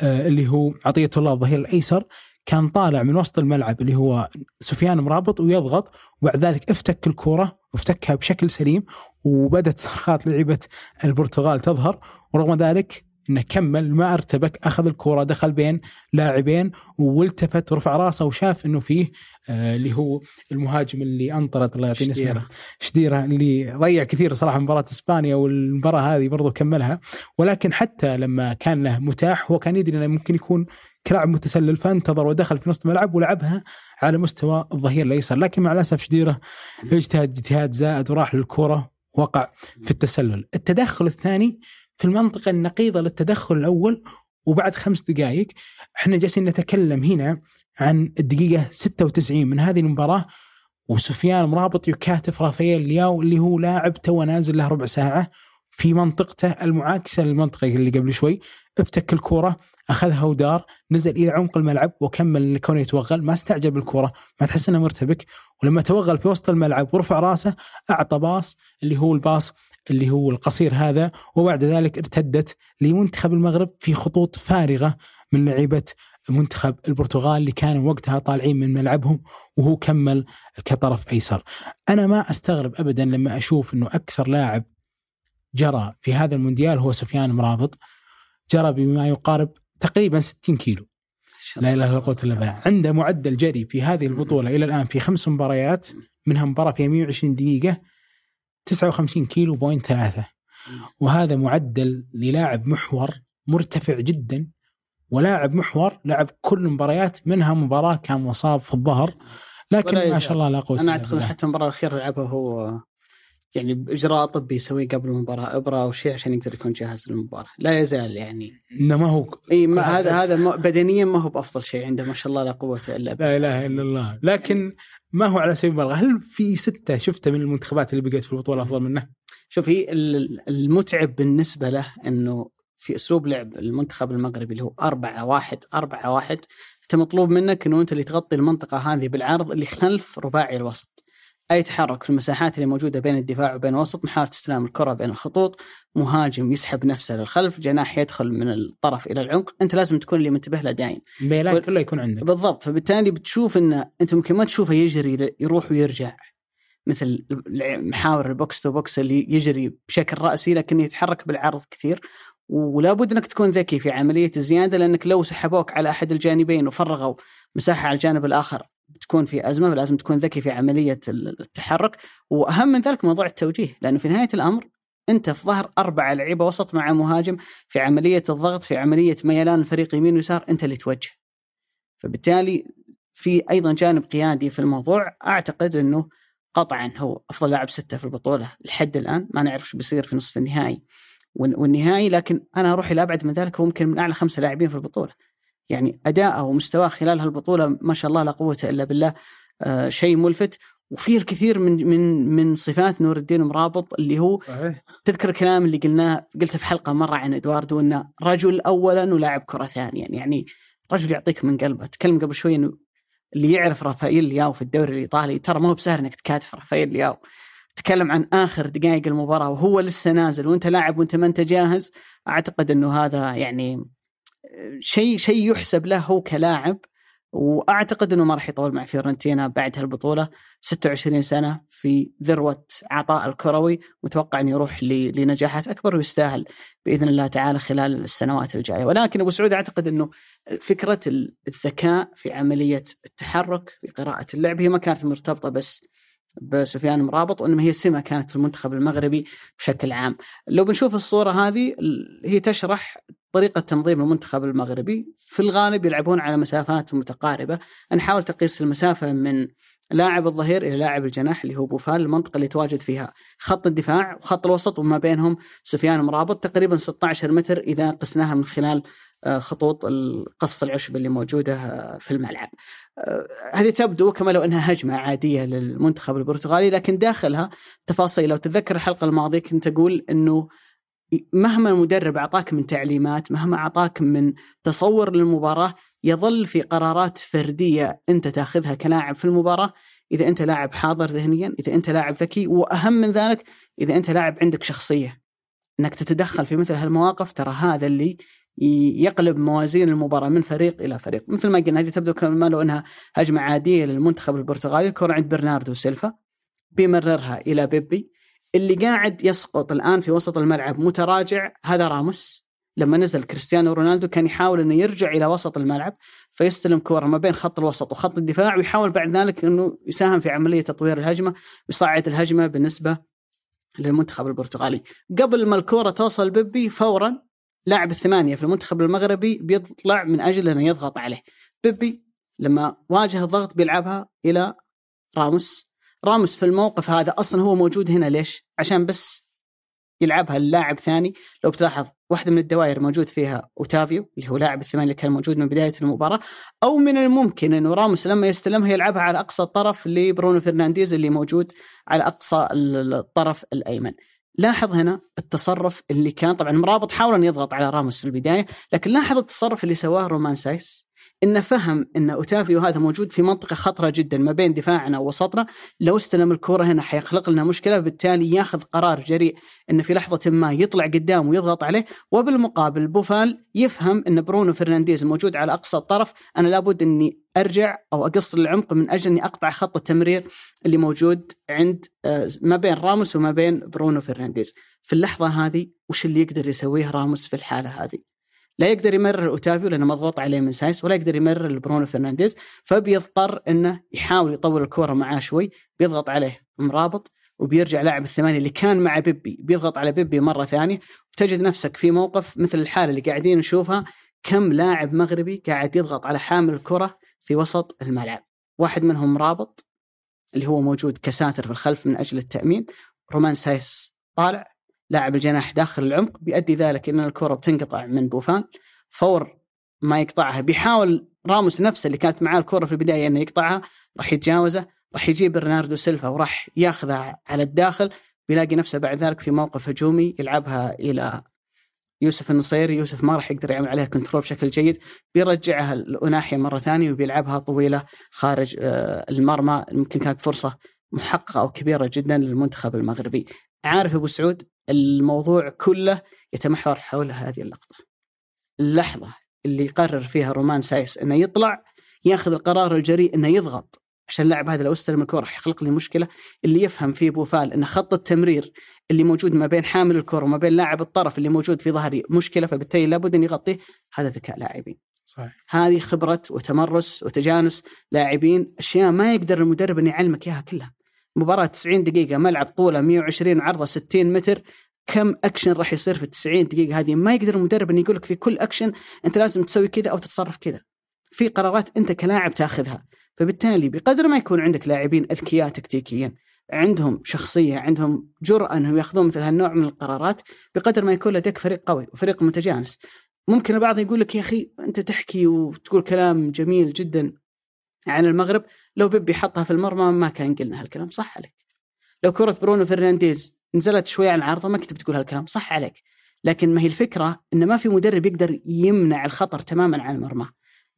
اللي هو عطية الله الظهير الأيسر كان طالع من وسط الملعب اللي هو سفيان مرابط ويضغط وبعد ذلك افتك الكوره وافتكها بشكل سليم وبدت صرخات لعيبة البرتغال تظهر ورغم ذلك إنه كمل ما أرتبك أخذ الكورة دخل بين لاعبين والتفت ورفع راسه وشاف إنه فيه آه اللي هو المهاجم اللي انطرد الله يعطيه شديرة. اسمه شديرة. اللي ضيع كثير صراحة مباراة إسبانيا والمباراة هذه برضو كملها. ولكن حتى لما كان له متاح هو كان يدري إنه ممكن يكون كلاعب متسلل فانتظر ودخل في نص الملعب ولعبها على مستوى الظهير الأيسر. لكن مع الأسف شديرة اجتهد اجتهاد زائد وراح للكره وقع في التسلل. التدخل الثاني في المنطقة النقيضة للتدخل الأول وبعد خمس دقائق إحنا جالسين نتكلم هنا عن الدقيقة 96 من هذه المباراة وسفيان مرابط يكاتف رافائيل لياو اللي هو لاعب تو نازل له ربع ساعة في منطقته المعاكسة للمنطقة اللي قبل شوي افتك الكورة أخذها ودار نزل إلى عمق الملعب وكمل لكونه يتوغل ما استعجل بالكورة ما تحس إنه مرتبك ولما توغل في وسط الملعب ورفع راسه أعطى باص اللي هو الباص اللي هو القصير هذا وبعد ذلك ارتدت لمنتخب المغرب في خطوط فارغة من لعيبة منتخب البرتغال اللي كانوا وقتها طالعين من ملعبهم وهو كمل كطرف أيسر. أنا ما أستغرب ابدا لما أشوف إنه أكثر لاعب جرى في هذا المونديال هو سفيان مرابط جرى بما يقارب تقريبا 60 كيلو. لا إله إلا قوة إلا بالله. عنده معدل جري في هذه البطولة إلى الآن في خمس مباريات منها مباراة في 120 دقيقة 59 كيلو بوينت ثلاثة. وهذا معدل للاعب محور مرتفع جدا. ولاعب محور لعب كل المباريات منها مباراة كان مصاب في الظهر. لكن ما شاء الله لا قوة أنا أعتقد حتى المباراة الأخيرة لعبها هو يعني إجراء طبي يسويه قبل المباراة إبرة أو شيء عشان يقدر يكون جاهز للمباراة. لا يزال يعني. إنه ما هو إي ما هذا هذا بدنيا ما هو بأفضل شيء عنده ما شاء الله لا قوة إلا بالله. لا إله إلا الله. لكن ما هو على سبيل المبالغه هل في ستة شفته من المنتخبات اللي بقت في البطولة أفضل منه؟ شوف هي المتعب بالنسبة له إنه في أسلوب لعب المنتخب المغربي اللي هو 4 1 4 1 أنت مطلوب منك إنه أنت اللي تغطي المنطقة هذه بالعرض اللي خلف رباعي الوسط. أي تحرك في المساحات اللي موجودة بين الدفاع وبين الوسط محاولة استلام الكرة بين الخطوط. مهاجم يسحب نفسه للخلف جناح يدخل من الطرف إلى العمق. أنت لازم تكون اللي منتبه له دايم. الميلان كله يكون عندك. بالضبط. فبالتالي بتشوف انه أنت ممكن ما تشوفه يجري يروح ويرجع. مثل محاور ال box to box اللي يجري بشكل رأسي لكن يتحرك بالعرض كثير. ولا بد إنك تكون ذكي في عملية الزيادة لأنك لو سحبوك على أحد الجانبين وفرغوا مساحة على الجانب الآخر بتكون في أزمة فلازم تكون ذكي في عملية التحرك وأهم من ذلك موضوع التوجيه لأنه في نهاية الأمر أنت في ظهر أربع لعيبة وسط مع مهاجم في عملية الضغط في عملية ميلان الفريق يمين ويسار أنت اللي توجه. فبالتالي في أيضا جانب قيادي في الموضوع أعتقد إنه قطعا هو أفضل لاعب ستة في البطولة لحد الآن ما نعرف شو بيصير في نصف النهائي والنهائي لكن أنا أروح إلى أبعد من ذلك هو ممكن من أعلى خمسة لاعبين في البطولة. يعني اداءه ومستواه خلال هالبطولة ما شاء الله لا قوة إلا بالله آه شيء ملفت. وفيه الكثير من من من صفات نور الدين مرابط اللي هو صحيح. تذكر الكلام اللي قلناه قلته في حلقة مرة عن إدواردو إنه رجل اولا ولاعب كرة ثانيا. يعني رجل يعطيك من قلبه. تكلم قبل شوي إنه اللي يعرف رافائيل لياو في الدوري الإيطالي ترى ما هو بسهل إنك تكاتف رافائيل لياو. تكلم عن آخر دقائق المباراة وهو لسه نازل وأنت لاعب وأنت ما أنت جاهز. أعتقد إنه هذا يعني شيء شيء يحسب له هو كلاعب وأعتقد إنه ما راح يطول مع فيورنتينا بعد هالبطولة. 26 سنة في ذروة عطاء الكروي متوقع إنه يروح لنجاحات أكبر ويستاهل بإذن الله تعالى خلال السنوات الجاية. ولكن أبو سعود أعتقد إنه فكرة الذكاء في عملية التحرك في قراءة اللعب هي ما كانت مرتبطة بس بسفيان مرابط وإنما هي سمة كانت في المنتخب المغربي بشكل عام. لو بنشوف الصورة هذه هي تشرح طريقة تنظيم المنتخب المغربي في الغالب يلعبون على مسافات متقاربة نحاول تقيس المسافة من لاعب الظهير إلى لاعب الجناح اللي هو بوفال المنطقة اللي تواجد فيها خط الدفاع وخط الوسط وما بينهم سفيان مرابط تقريبا 16 متر إذا قسناها من خلال خطوط القص العشب اللي موجودة آه، في الملعب. آه، هذه تبدو كما لو إنها هجمة عادية للمنتخب البرتغالي لكن داخلها تفاصيل. لو تتذكر الحلقة الماضية كنت أقول إنه مهما المدرب أعطاك من تعليمات مهما أعطاك من تصور للمباراة يظل في قرارات فردية أنت تاخذها كلاعب في المباراة. إذا أنت لاعب حاضر ذهنيا إذا أنت لاعب ذكي وأهم من ذلك إذا أنت لاعب عندك شخصية. إنك تتدخل في مثل هالمواقف ترى هذا اللي يقلب موازين المباراة من فريق إلى فريق. مثل ما قلنا هذه تبدو كما لو أنها هجمة عادية للمنتخب البرتغالي الكرة عند برناردو سيلفا بيمررها إلى بيبي اللي قاعد يسقط الآن في وسط الملعب متراجع هذا راموس. لما نزل كريستيانو رونالدو كان يحاول إنه يرجع إلى وسط الملعب فيستلم كورة ما بين خط الوسط وخط الدفاع ويحاول بعد ذلك إنه يساهم في عملية تطوير الهجمة ويصعد الهجمة بالنسبة للمنتخب البرتغالي. قبل ما الكورة توصل بيبي فورا لاعب الثمانية في المنتخب المغربي بيطلع من أجل انه يضغط عليه. بيبي لما واجه الضغط بيلعبها إلى راموس. راموس في الموقف هذا أصلا هو موجود هنا. ليش؟ عشان بس يلعبها اللاعب ثاني. لو بتلاحظ واحدة من الدوائر موجود فيها أوتافيو اللي هو لاعب الثمانية اللي كان موجود من بداية المباراة أو من الممكن إنه راموس لما يستلمها يلعبها على أقصى الطرف لبرونو فرنانديز اللي موجود على أقصى الطرف الأيمن. لاحظ هنا التصرف اللي كان طبعا مرابط حاول أن يضغط على راموس في البداية لكن لاحظ التصرف اللي سواه رومان سايس. انه فهم إن أوتافيو هذا موجود في منطقة خطرة جدا ما بين دفاعنا ووسطنا لو استلم الكرة هنا حيخلق لنا مشكلة بالتالي ياخذ قرار جريء إنه في لحظة ما يطلع قدام ويضغط عليه. وبالمقابل بوفال يفهم إن برونو فرنانديز موجود على أقصى الطرف. أنا لابد إني أرجع أو اقصر العمق من أجل إني أقطع خط التمرير اللي موجود عند آه، ما بين راموس وما بين برونو فرنانديز. في اللحظة هذه وش اللي يقدر يسويه راموس في الحالة هذه؟ لا يقدر يمرر أوتافيو لأنه مضغوط عليه من سايس ولا يقدر يمرر لبرونو فرنانديز فبيضطر إنه يحاول يطول الكورة معاه شوي بيضغط عليه مرابط وبيرجع لاعب الثمانية اللي كان مع بيبي بيضغط على بيبي مرة ثانية وتجد نفسك في موقف مثل الحالة اللي قاعدين نشوفها كم لاعب مغربي قاعد يضغط على حامل الكرة في وسط الملعب. واحد منهم مرابط اللي هو موجود كساتر في الخلف من أجل التأمين رومان سايس طالع لاعب الجناح داخل العمق بيؤدي ذلك أن الكرة بتنقطع من بوفال. فور ما يقطعها بيحاول راموس نفسه اللي كانت معاه الكرة في البداية إنه يقطعها راح يتجاوزه راح يجيب برناردو سيلفا وراح ياخذها على الداخل. بيلاقي نفسه بعد ذلك في موقف هجومي يلعبها إلى يوسف النصيري. يوسف ما راح يقدر يعمل عليها control بشكل جيد. بيرجعها لأناحية مرة ثانية وبيلعبها طويلة خارج آه، المرمى. يمكن كانت فرصة محققة أو كبيرة جدا للمنتخب المغربي. عارف أبو سعود؟ الموضوع كله يتمحور حول هذه اللقطة. اللحظة اللي يقرر فيها رومان سايس إنه يطلع ياخذ القرار الجريء إنه يضغط. عشان اللاعب هذا لو استلم الكرة راح يخلق لي مشكلة. اللي يفهم فيه بوفال إن خط التمرير اللي موجود ما بين حامل الكرة وما بين لاعب الطرف اللي موجود في ظهري مشكلة فبالتالي لابد إن يغطيه. هذا ذكاء لاعبين. صحيح. هذه خبرة وتمرس وتجانس لاعبين أشياء ما يقدر المدرب إن يعلمك إياها كلها. مباراة 90 دقيقة ملعب طوله 120 وعرضه 60 متر. كم اكشن راح يصير في ال 90 دقيقة هذه؟ ما يقدر المدرب انه يقول لك في كل اكشن أنت لازم تسوي كذا أو تتصرف كذا. في قرارات أنت كلاعب تاخذها. فبالتالي بقدر ما يكون عندك لاعبين أذكياء تكتيكيا عندهم شخصية عندهم جرأة إنهم ياخذون مثل هالنوع من القرارات بقدر ما يكون لديك فريق قوي وفريق متجانس. ممكن البعض يقول لك يا أخي أنت تحكي وتقول كلام جميل جدا عن المغرب. لو بيبي حطها في المرمى ما كان قلنا هالكلام صح عليك لو كرة برونو فرنانديز نزلت شوي على العارضة ما كنت بتقول هالكلام صح عليك لكن ما هي الفكرة ان ما في مدرب يقدر يمنع الخطر تماما عن المرمى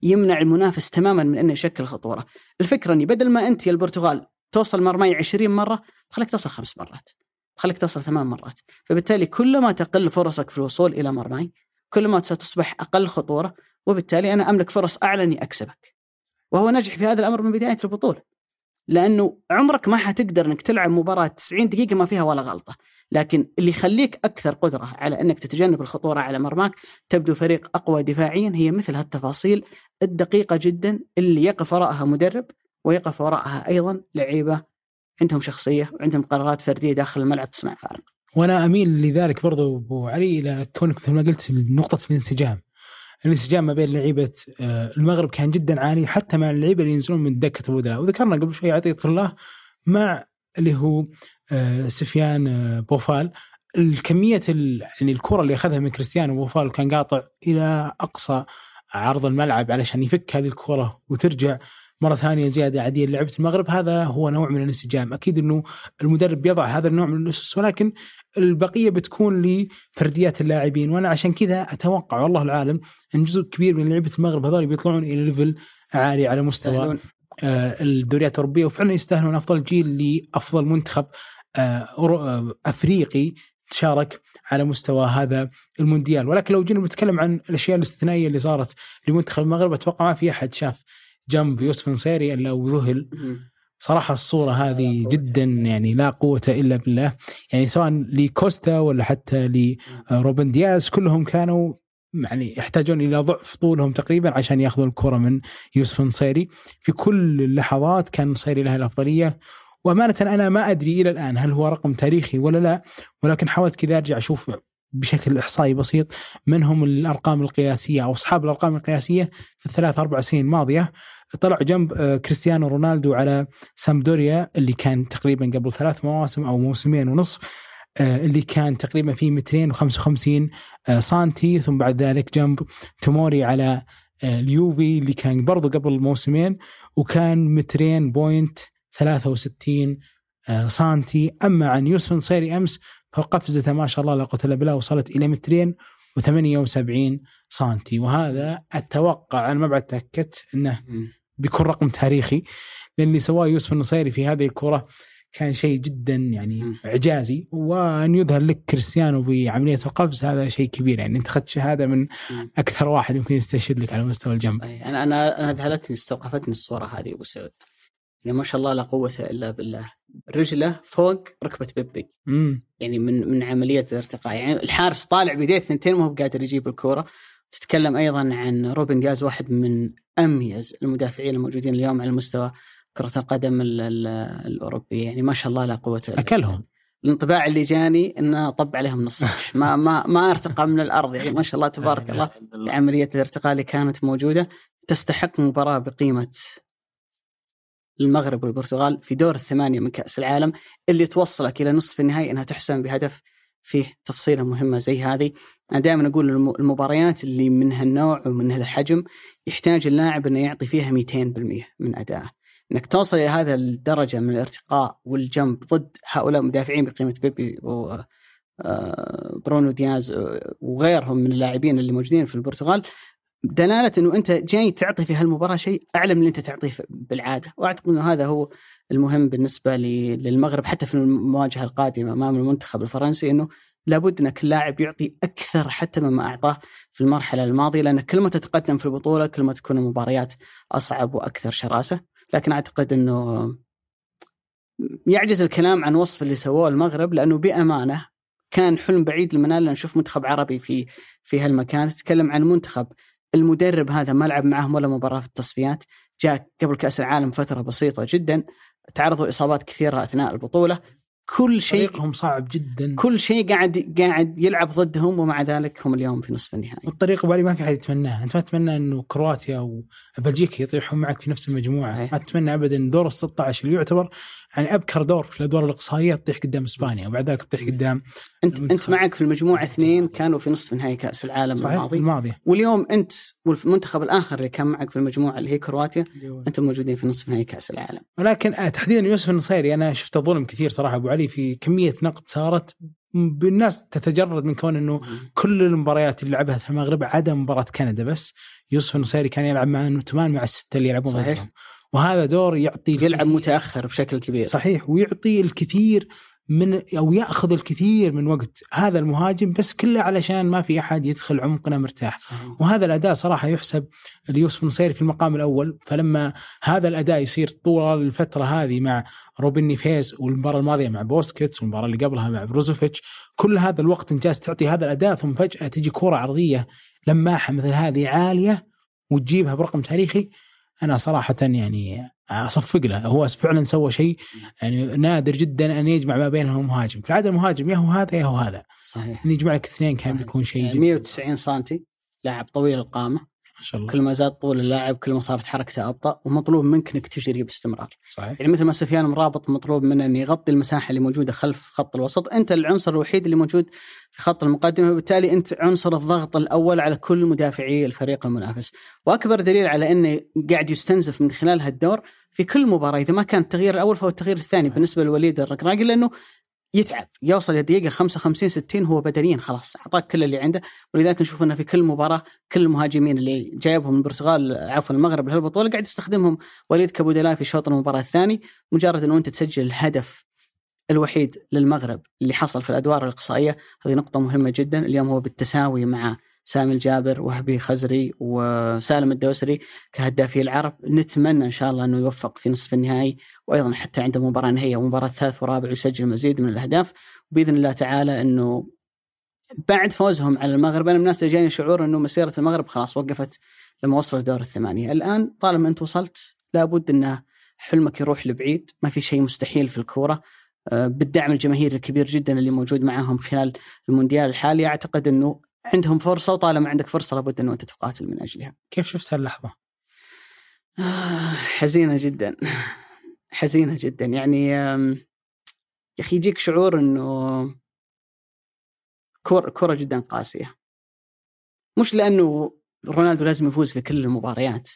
يمنع المنافس تماما من إنه يشكل خطورة. الفكرة إني بدل ما أنت يا البرتغال توصل مرماي 20 مرة خليك توصل خمس مرات. خليك توصل ثمان مرات. فبالتالي كلما تقل فرصك في الوصول إلى مرماي كلما ستصبح أقل خطورة وبالتالي أنا أملك فرص أعلى إني أكسبك. وهو نجح في هذا الأمر من بداية البطولة. لأنه عمرك ما حتقدر إنك تلعب مباراة 90 دقيقة ما فيها ولا غلطة، لكن اللي يخليك أكثر قدرة على إنك تتجنب الخطورة على مرماك تبدو فريق أقوى دفاعيا هي مثل هالتفاصيل الدقيقة جدا اللي يقف وراءها مدرب ويقف وراءها أيضا لعيبة عندهم شخصية وعندهم قرارات فردية داخل الملعب تصنع فارق. وأنا أميل لذلك برضو أبو علي إلى كونك مثل ما قلت نقطة الانسجام. الانسجام ما بين لعيبة آه، المغرب كان جدا عالي حتى مع اللعيبة اللي ينزلون من دكة البدلاء وذكرنا قبل شوي عطية الله مع اللي هو آه، سفيان آه، بوفال. الكمية يعني الكرة اللي أخذها من كريستيانو بوفال كان قاطع إلى أقصى عرض الملعب علشان يفك هذه الكرة وترجع مرة ثانية زيادة عادية لعبه المغرب هذا هو نوع من الانسجام. أكيد إنه المدرب يضع هذا النوع من الأسس ولكن البقية بتكون لفرديات اللاعبين وأنا عشان كذا أتوقع والله العالم إن جزء كبير من لعيبه المغرب هذول بيطلعون إلى ليفل عالي على مستوى آه، الدوريات الأوروبية وفعلا يستاهلون أفضل جيل لأفضل منتخب آه، آه، أفريقي شارك على مستوى هذا المونديال. ولكن لو جينا نتكلم عن الأشياء الاستثنائية اللي صارت لمنتخب المغرب أتوقع ما في أحد شاف جنب يوسف نصيري إلا وذهل صراحة الصورة هذه جدا يعني لا قوة إلا بالله. يعني سواء لكوستا ولا حتى لروبن دياز كلهم كانوا يعني يحتاجون إلى ضعف طولهم تقريبا عشان يأخذوا الكرة من يوسف نصيري في كل اللحظات كان نصيري له الأفضلية. وأمانة أنا ما أدري إلى الآن هل هو رقم تاريخي ولا لا ولكن حاولت كذا أرجع أشوف بشكل إحصائي بسيط من هم الأرقام القياسية أو أصحاب الأرقام القياسية في الثلاث أربع سنين الماضية. طلع جنب آه، كريستيانو رونالدو على سامدوريا اللي كان تقريبا قبل ثلاث مواسم أو موسمين ونصف آه، اللي كان تقريبا في 255 آه، سنتي ثم بعد ذلك جنب توموري على اليوفي اللي كان برضو قبل موسمين وكان مترين بوينت 63 سنتي أما عن يوسف نصيري أمس فقفزته ما شاء الله لا قوه الا بالله وصلت إلى مترين و78 سنتي وهذا أتوقع أنا ما بعد تأكدت إنه بيكون رقم تاريخي لأن اللي سواه يوسف النصيري في هذه الكرة كان شيء جدا يعني مم. إعجازي. وأن يظهر لك كريستيانو بعملية القفز هذا شيء كبير. يعني أنت اخذت شهادة من مم. أكثر واحد يمكن يستشهد لك على مستوى الجنب. صحيح. أنا أنا أنا ذهلتني استوقفتني الصورة هذه أبو سعود. يعني ما شاء الله لا قوة إلا بالله. رجلة فوق ركبة بيبي. امم يعني من من عملية الارتقاء. يعني الحارس طالع بيديه الثنتين ما هو قادر يجيب الكورة. تتكلم أيضا عن روبن جاز واحد من أميز المدافعين الموجودين اليوم على مستوى كرة القدم ال- ال- الاوروبيه يعني ما شاء الله لا قوة إلا أكلهم. الانطباع اللي جاني إنه طب عليهم من السطح [LAUGHS] ما ما ما أرتقى من الأرض. يعني ما شاء الله تبارك الله. عملية الارتقاء اللي كانت موجودة. تستحق مباراة بقيمة المغرب والبرتغال في دور الثمانية من كأس العالم اللي توصلك إلى نصف النهائي إنها تحسم بهدف فيه تفصيلة مهمة زي هذه. أنا دائما أقول الم- المباريات اللي من هالنوع ومن هالحجم يحتاج اللاعب إنه يعطي فيها 200% من ادائه إنك توصل إلى هذا الدرجة من الارتقاء والجنب ضد هؤلاء المدافعين بقيمة بيبي و آه، برونو دياز وغيرهم من اللاعبين اللي موجودين في البرتغال دلالة إنه أنت جاي تعطي في هالمباراة شيء أعلى من اللي أنت تعطيه بالعادة. وأعتقد إنه هذا هو المهم بالنسبة للمغرب حتى في المواجهة القادمة أمام المنتخب الفرنسي إنه لابد ان كل لاعب يعطي أكثر حتى مما أعطاه في المرحلة الماضية لأن كل ما تتقدم في البطولة كل ما تكون المباريات أصعب وأكثر شراسة. لكن أعتقد إنه يعجز الكلام عن وصف اللي سووه المغرب لأنه بأمانة كان حلم بعيد المنال ان نشوف منتخب عربي في في هالمكان. تتكلم عن منتخب المدرب هذا ما لعب معهم ولا مباراة في التصفيات جاء قبل كأس العالم فترة بسيطة جدا تعرضوا لإصابات كثيرة أثناء البطولة. كل شيء طريقهم صعب جدا. كل شيء قاعد قاعد يلعب ضدهم ومع ذلك هم اليوم في نصف النهائي. والطريقة بالي ما في أحد يتمناها، أنت ما تتمنى إنه كرواتيا وبلجيكا يطيحون معك في نفس المجموعة، صحيح. ما تتمنى ابدا دور ال 16 اللي يعتبر يعني أبكر دور في الأدوار الإقصائية تطيح قدام إسبانيا وبعد ذلك تطيح قدام انت. أنت معك في المجموعة اثنين كانوا في نصف نهائي كأس العالم صحيح الماضي. الماضيه واليوم أنت والمنتخب الآخر اللي كان معك في المجموعة اللي هي كرواتيا أنتم موجودين في نصف نهائي كأس العالم. ولكن آه، تحديدا يوسف النصيري أنا شفت ظلم كثير صراحة أبو علي في كمية نقد صارت بالناس تتجرد من كون إنه كل المباريات اللي لعبها في المغرب عدا مباراة كندا بس يوسف النصيري كان يلعب مع نوتمان مع الستة اللي يلعبون صحيح. وهذا دور يعطي يلعب متأخر بشكل كبير. صحيح ويعطي الكثير من أو يأخذ الكثير من وقت هذا المهاجم بس كله علشان ما في أحد يدخل عمقنا مرتاح. وهذا الأداء صراحة يحسب ليوسف النصيري في المقام الأول. فلما هذا الأداء يصير طول الفترة هذه مع روبن نيفيز والمباراة الماضية مع بوسكيتس والمباراة اللي قبلها مع بروزوفيتش كل هذا الوقت انت جالس تعطي هذا الأداء ثم فجأة تجي كرة عرضية لماحة مثل هذه عالية وتجيبها برقم تاريخي. أنا صراحة يعني أصفق له. هو فعلا سوى شيء يعني نادر جدا أن يجمع ما بينهم مهاجم. في العادة المهاجم يا هو هذا يا هو هذا. صحيح. إن يجمع لك اثنين كان. بيكون شيء جدا. 190 سم لاعب طويل القامة. ما شاء الله. كل ما زاد طول اللاعب كل ما صارت حركته أبطأ ومطلوب منك إنك تجري باستمرار. صحيح. يعني مثل ما سفيان مرابط مطلوب منه انه يغطي المساحة اللي موجودة خلف خط الوسط، أنت العنصر الوحيد اللي موجود في خط المقدمة وبالتالي أنت عنصر الضغط الأول على كل مدافعي الفريق المنافس، وأكبر دليل على إنه قاعد يستنزف من خلال هالدور في كل مباراة إذا ما كان التغيير الأول فهو التغيير الثاني بالنسبة لوليد الركراقي لأنه يتعب يوصل الدقيقة 55 60 هو بدنيا خلاص أعطاك كل اللي عنده. ولذلك نشوف إنه في كل مباراة كل المهاجمين اللي جايبهم من البرتغال عفوا المغرب لهالبطولة قاعد يستخدمهم. وليد كبودلاء في شوط المباراة الثاني مجرد إنه أنت تسجل الهدف الوحيد للمغرب اللي حصل في الأدوار الإقصائية هذه نقطة مهمة جدا. اليوم هو بالتساوي مع سامي الجابر وهبي خزري وسالم الدوسري كهدافي العرب. نتمنى إن شاء الله أنه يوفق في نصف النهائي وأيضا حتى عنده مباراة نهائية ومباراة ثالث ورابع يسجل مزيد من الأهداف. بإذن الله تعالى أنه بعد فوزهم على المغرب أنا من الناس اللي جاني شعور أنه مسيرة المغرب خلاص وقفت لما وصلوا دور الثمانية، الآن طالما أنت وصلت لابد انه حلمك يروح لبعيد، ما في شيء مستحيل في الكورة، آه، بالدعم الجماهيري الكبير جدا اللي موجود معاهم خلال المونديال الحالي. أعتقد أنه عندهم فرصة وطالما عندك فرصة لابد إنه أنت تقاتل من أجلها. كيف شفت هاللحظه؟ آه، حزينة جدا حزينة جدا يعني يا أخي يجيك شعور إنه كرة كرة جدا قاسية مش لأنه رونالدو لازم يفوز في كل المباريات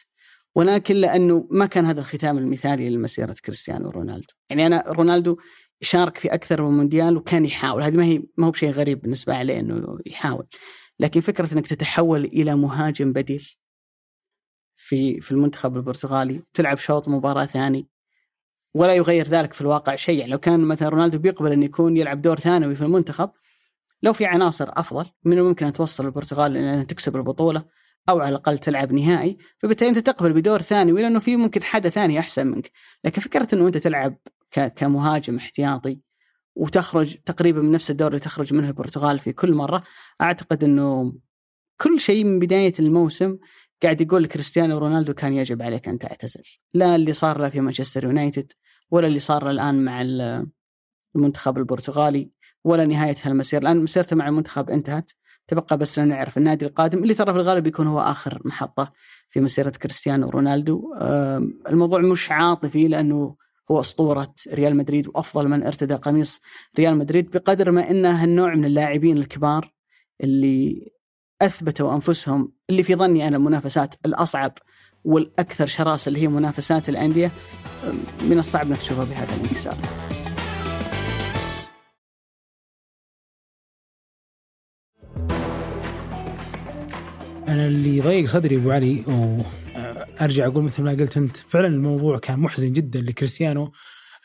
ولكن لأنه ما كان هذا الختام المثالي لمسيرة كريستيانو رونالدو يعني أنا رونالدو شارك في أكثر من مونديال وكان يحاول. هذه ما هي ما هو بشيء غريب بالنسبة عليه إنه يحاول. لكن فكرة إنك تتحول إلى مهاجم بديل في في المنتخب البرتغالي تلعب شوط مباراة ثاني ولا يغير ذلك في الواقع شيء يعني لو كان مثلا رونالدو بيقبل انه يكون يلعب دور ثانوي في المنتخب لو في عناصر أفضل من الممكن أن توصل البرتغال أن تكسب البطولة أو على الأقل تلعب نهائي فبالتالي أنت تقبل بدور ثانوي لأنه في ممكن حدا ثاني أحسن منك. لكن فكرة إنه أنت تلعب كمهاجم احتياطي وتخرج تقريبا من نفس الدور اللي تخرج منه البرتغال في كل مرة. أعتقد إنه كل شيء من بداية الموسم قاعد يقول كريستيانو رونالدو كان يجب عليك أن تعتزل. لا اللي صار له في مانشستر يونايتد ولا اللي صار له الآن مع المنتخب البرتغالي ولا نهاية هالمسير. الآن مسيرته مع المنتخب انتهت. تبقى بس لنا نعرف النادي القادم اللي ترى في الغالب يكون هو آخر محطة في مسيرة كريستيانو رونالدو. الموضوع مش عاطفي لأنه هو أسطورة ريال مدريد وأفضل من ارتدى قميص ريال مدريد بقدر ما إنه هالنوع من اللاعبين الكبار اللي أثبتوا أنفسهم اللي في ظني أنا المنافسات الأصعب والأكثر شراسة اللي هي منافسات الأندية من الصعب إنك تشوفها بهذا الانكسار. أنا اللي ضيق صدري أبو علي وارجع أقول مثل ما قلت أنت فعلا الموضوع كان محزن جدا لكريستيانو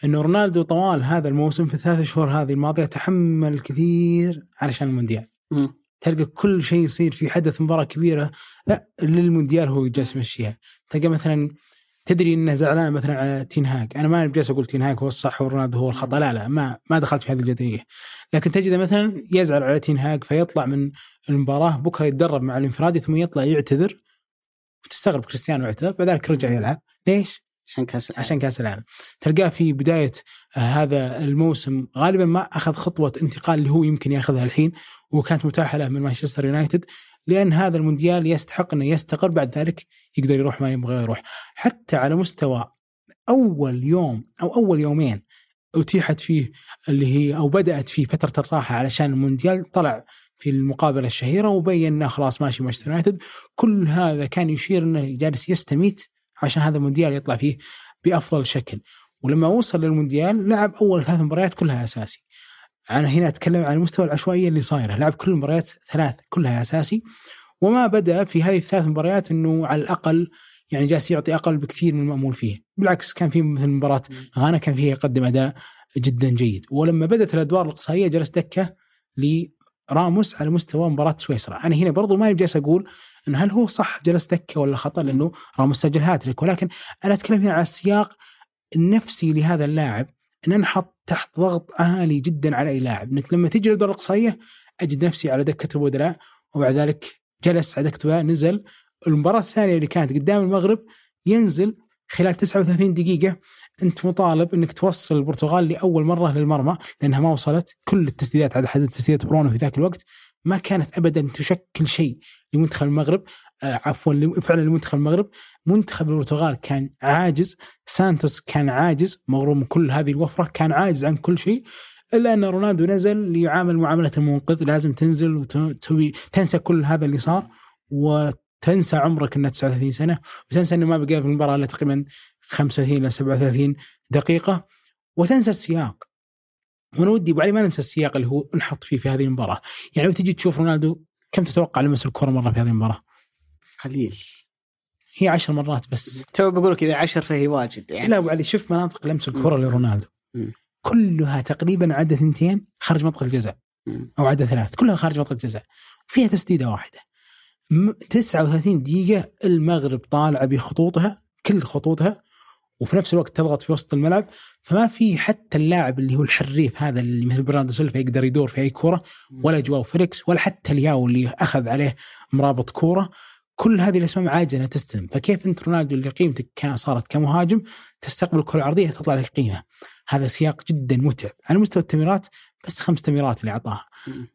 إنه رونالدو طوال هذا الموسم في الثلاث شهور هذه الماضية تحمل كثير علشان المونديال. م. تلقى كل شيء يصير في حدث مباراة كبيرة لا للمونديال هو جالس يمشيها تلقى مثلا تدري إنه زعلان مثلا على تينهاج أنا ما جالس أقول تينهاج هو الصح ورونالدو هو الخطأ لا لا ما ما دخلت في هذه الجدليه لكن تجده مثلا يزعل على تينهاج فيطلع من المباراة بكرة يتدرب مع الإنفرادي ثم يطلع يعتذر وتستغرب كريستيانو اعتذر بعد ذلك رجع يلعب. ليش؟ عشان كاس العالم. عشان كاس العالم. تلقاه في بداية هذا الموسم غالبا ما أخذ خطوة انتقال اللي هو يمكن ياخذها الحين وكانت متاحة له من مانشستر يونايتد لأن هذا المونديال يستحق إنه يستقر بعد ذلك يقدر يروح ما يبغى يروح. حتى على مستوى أول يوم أو أول يومين أتيحت فيه اللي هي أو بدأت فيه فترة الراحة علشان المونديال طلع في المقابلة الشهيرة وبين انه خلاص ماشي مانشستر يونايتد. كل هذا كان يشير إنه جالس يستميت عشان هذا المونديال يطلع فيه بأفضل شكل. ولما وصل للمونديال لعب أول ثلاث مباريات كلها أساسي. أنا هنا أتكلم عن المستوى العشوائيه اللي صايره. لعب كل المباريات ثلاث كلها أساسي. وما بدأ في هذه الثلاث مباريات إنه على الأقل يعني جالس يعطي أقل بكثير من المأمول فيه. بالعكس كان في مثل مباراة غانا كان فيها يقدم أداء جدا جيد. ولما بدأت الأدوار الإقصائية جلس دكة لراموس على مستوى مباراة سويسرا. أنا هنا برضو ما جالس أقول إن هل هو صح جلس دكة ولا خطأ لأنه راموس سجل هاتريك. ولكن أنا أتكلم هنا على السياق النفسي لهذا اللاعب إن انحط تحت ضغط عالي جدا على أي لاعب. إنك لما تجي للدور الإقصائية أجد نفسي على دكة البدلاء وبعد ذلك جلس على دكة نزل. المباراة الثانية اللي كانت قدام المغرب ينزل خلال 39 دقيقة. أنت مطالب أنك توصل البرتغال لأول مرة للمرمى لأنها ما وصلت. كل التسديدات على حد تسديدات برونو في ذاك الوقت ما كانت أبدا تشكل شيء لمنتخب المغرب آه، عفوا فعلا لمنتخب المغرب. منتخب البرتغال كان عاجز سانتوس كان عاجز مغروم من كل هذه الوفرة كان عاجز عن كل شيء إلا أن رونالدو نزل ليعامل معاملة المنقذ لازم تنزل وتسوي تنسى كل هذا اللي صار وتنسى عمرك انه 39 سنة وتنسى إنه ما بقى في المباراة إلا تقريبا 35 إلى 37 دقيقة. وتنسى السياق. وأنا ودي أبو علي ما ننسى السياق اللي هو انحط فيه في هذه المباراة. يعني لو تجي تشوف رونالدو كم تتوقع لمس الكرة مرة في هذه المباراة؟ قليل. هي عشر مرات بس. تو بقول لك إذا عشر فهي واجد يعني. لا أبو علي شوف مناطق لمس الكرة لرونالدو. كلها تقريبا عدى ثنتين خارج منطقة الجزاء. أو عدى ثلاث. كلها خارج منطقة الجزاء. فيها تسديدة واحدة. 39 دقيقة المغرب طالعه بخطوطها كل خطوطها وفي نفس الوقت تضغط في وسط الملعب فما في حتى اللاعب اللي هو الحريف هذا اللي مثل برناردو سيلفا يقدر يدور في أي كوره ولا جواو فيليكس ولا حتى لياو اللي أخذ عليه مرابط كورة. كل هذه الأسماء عاجزه إنها تستلم. فكيف أنت رونالدو اللي قيمتك كان صارت كمهاجم تستقبل الكره العرضيه تطلع لك قيمة؟ هذا سياق جدا متعب. على مستوى التمريرات بس خمس تمريرات اللي أعطاها.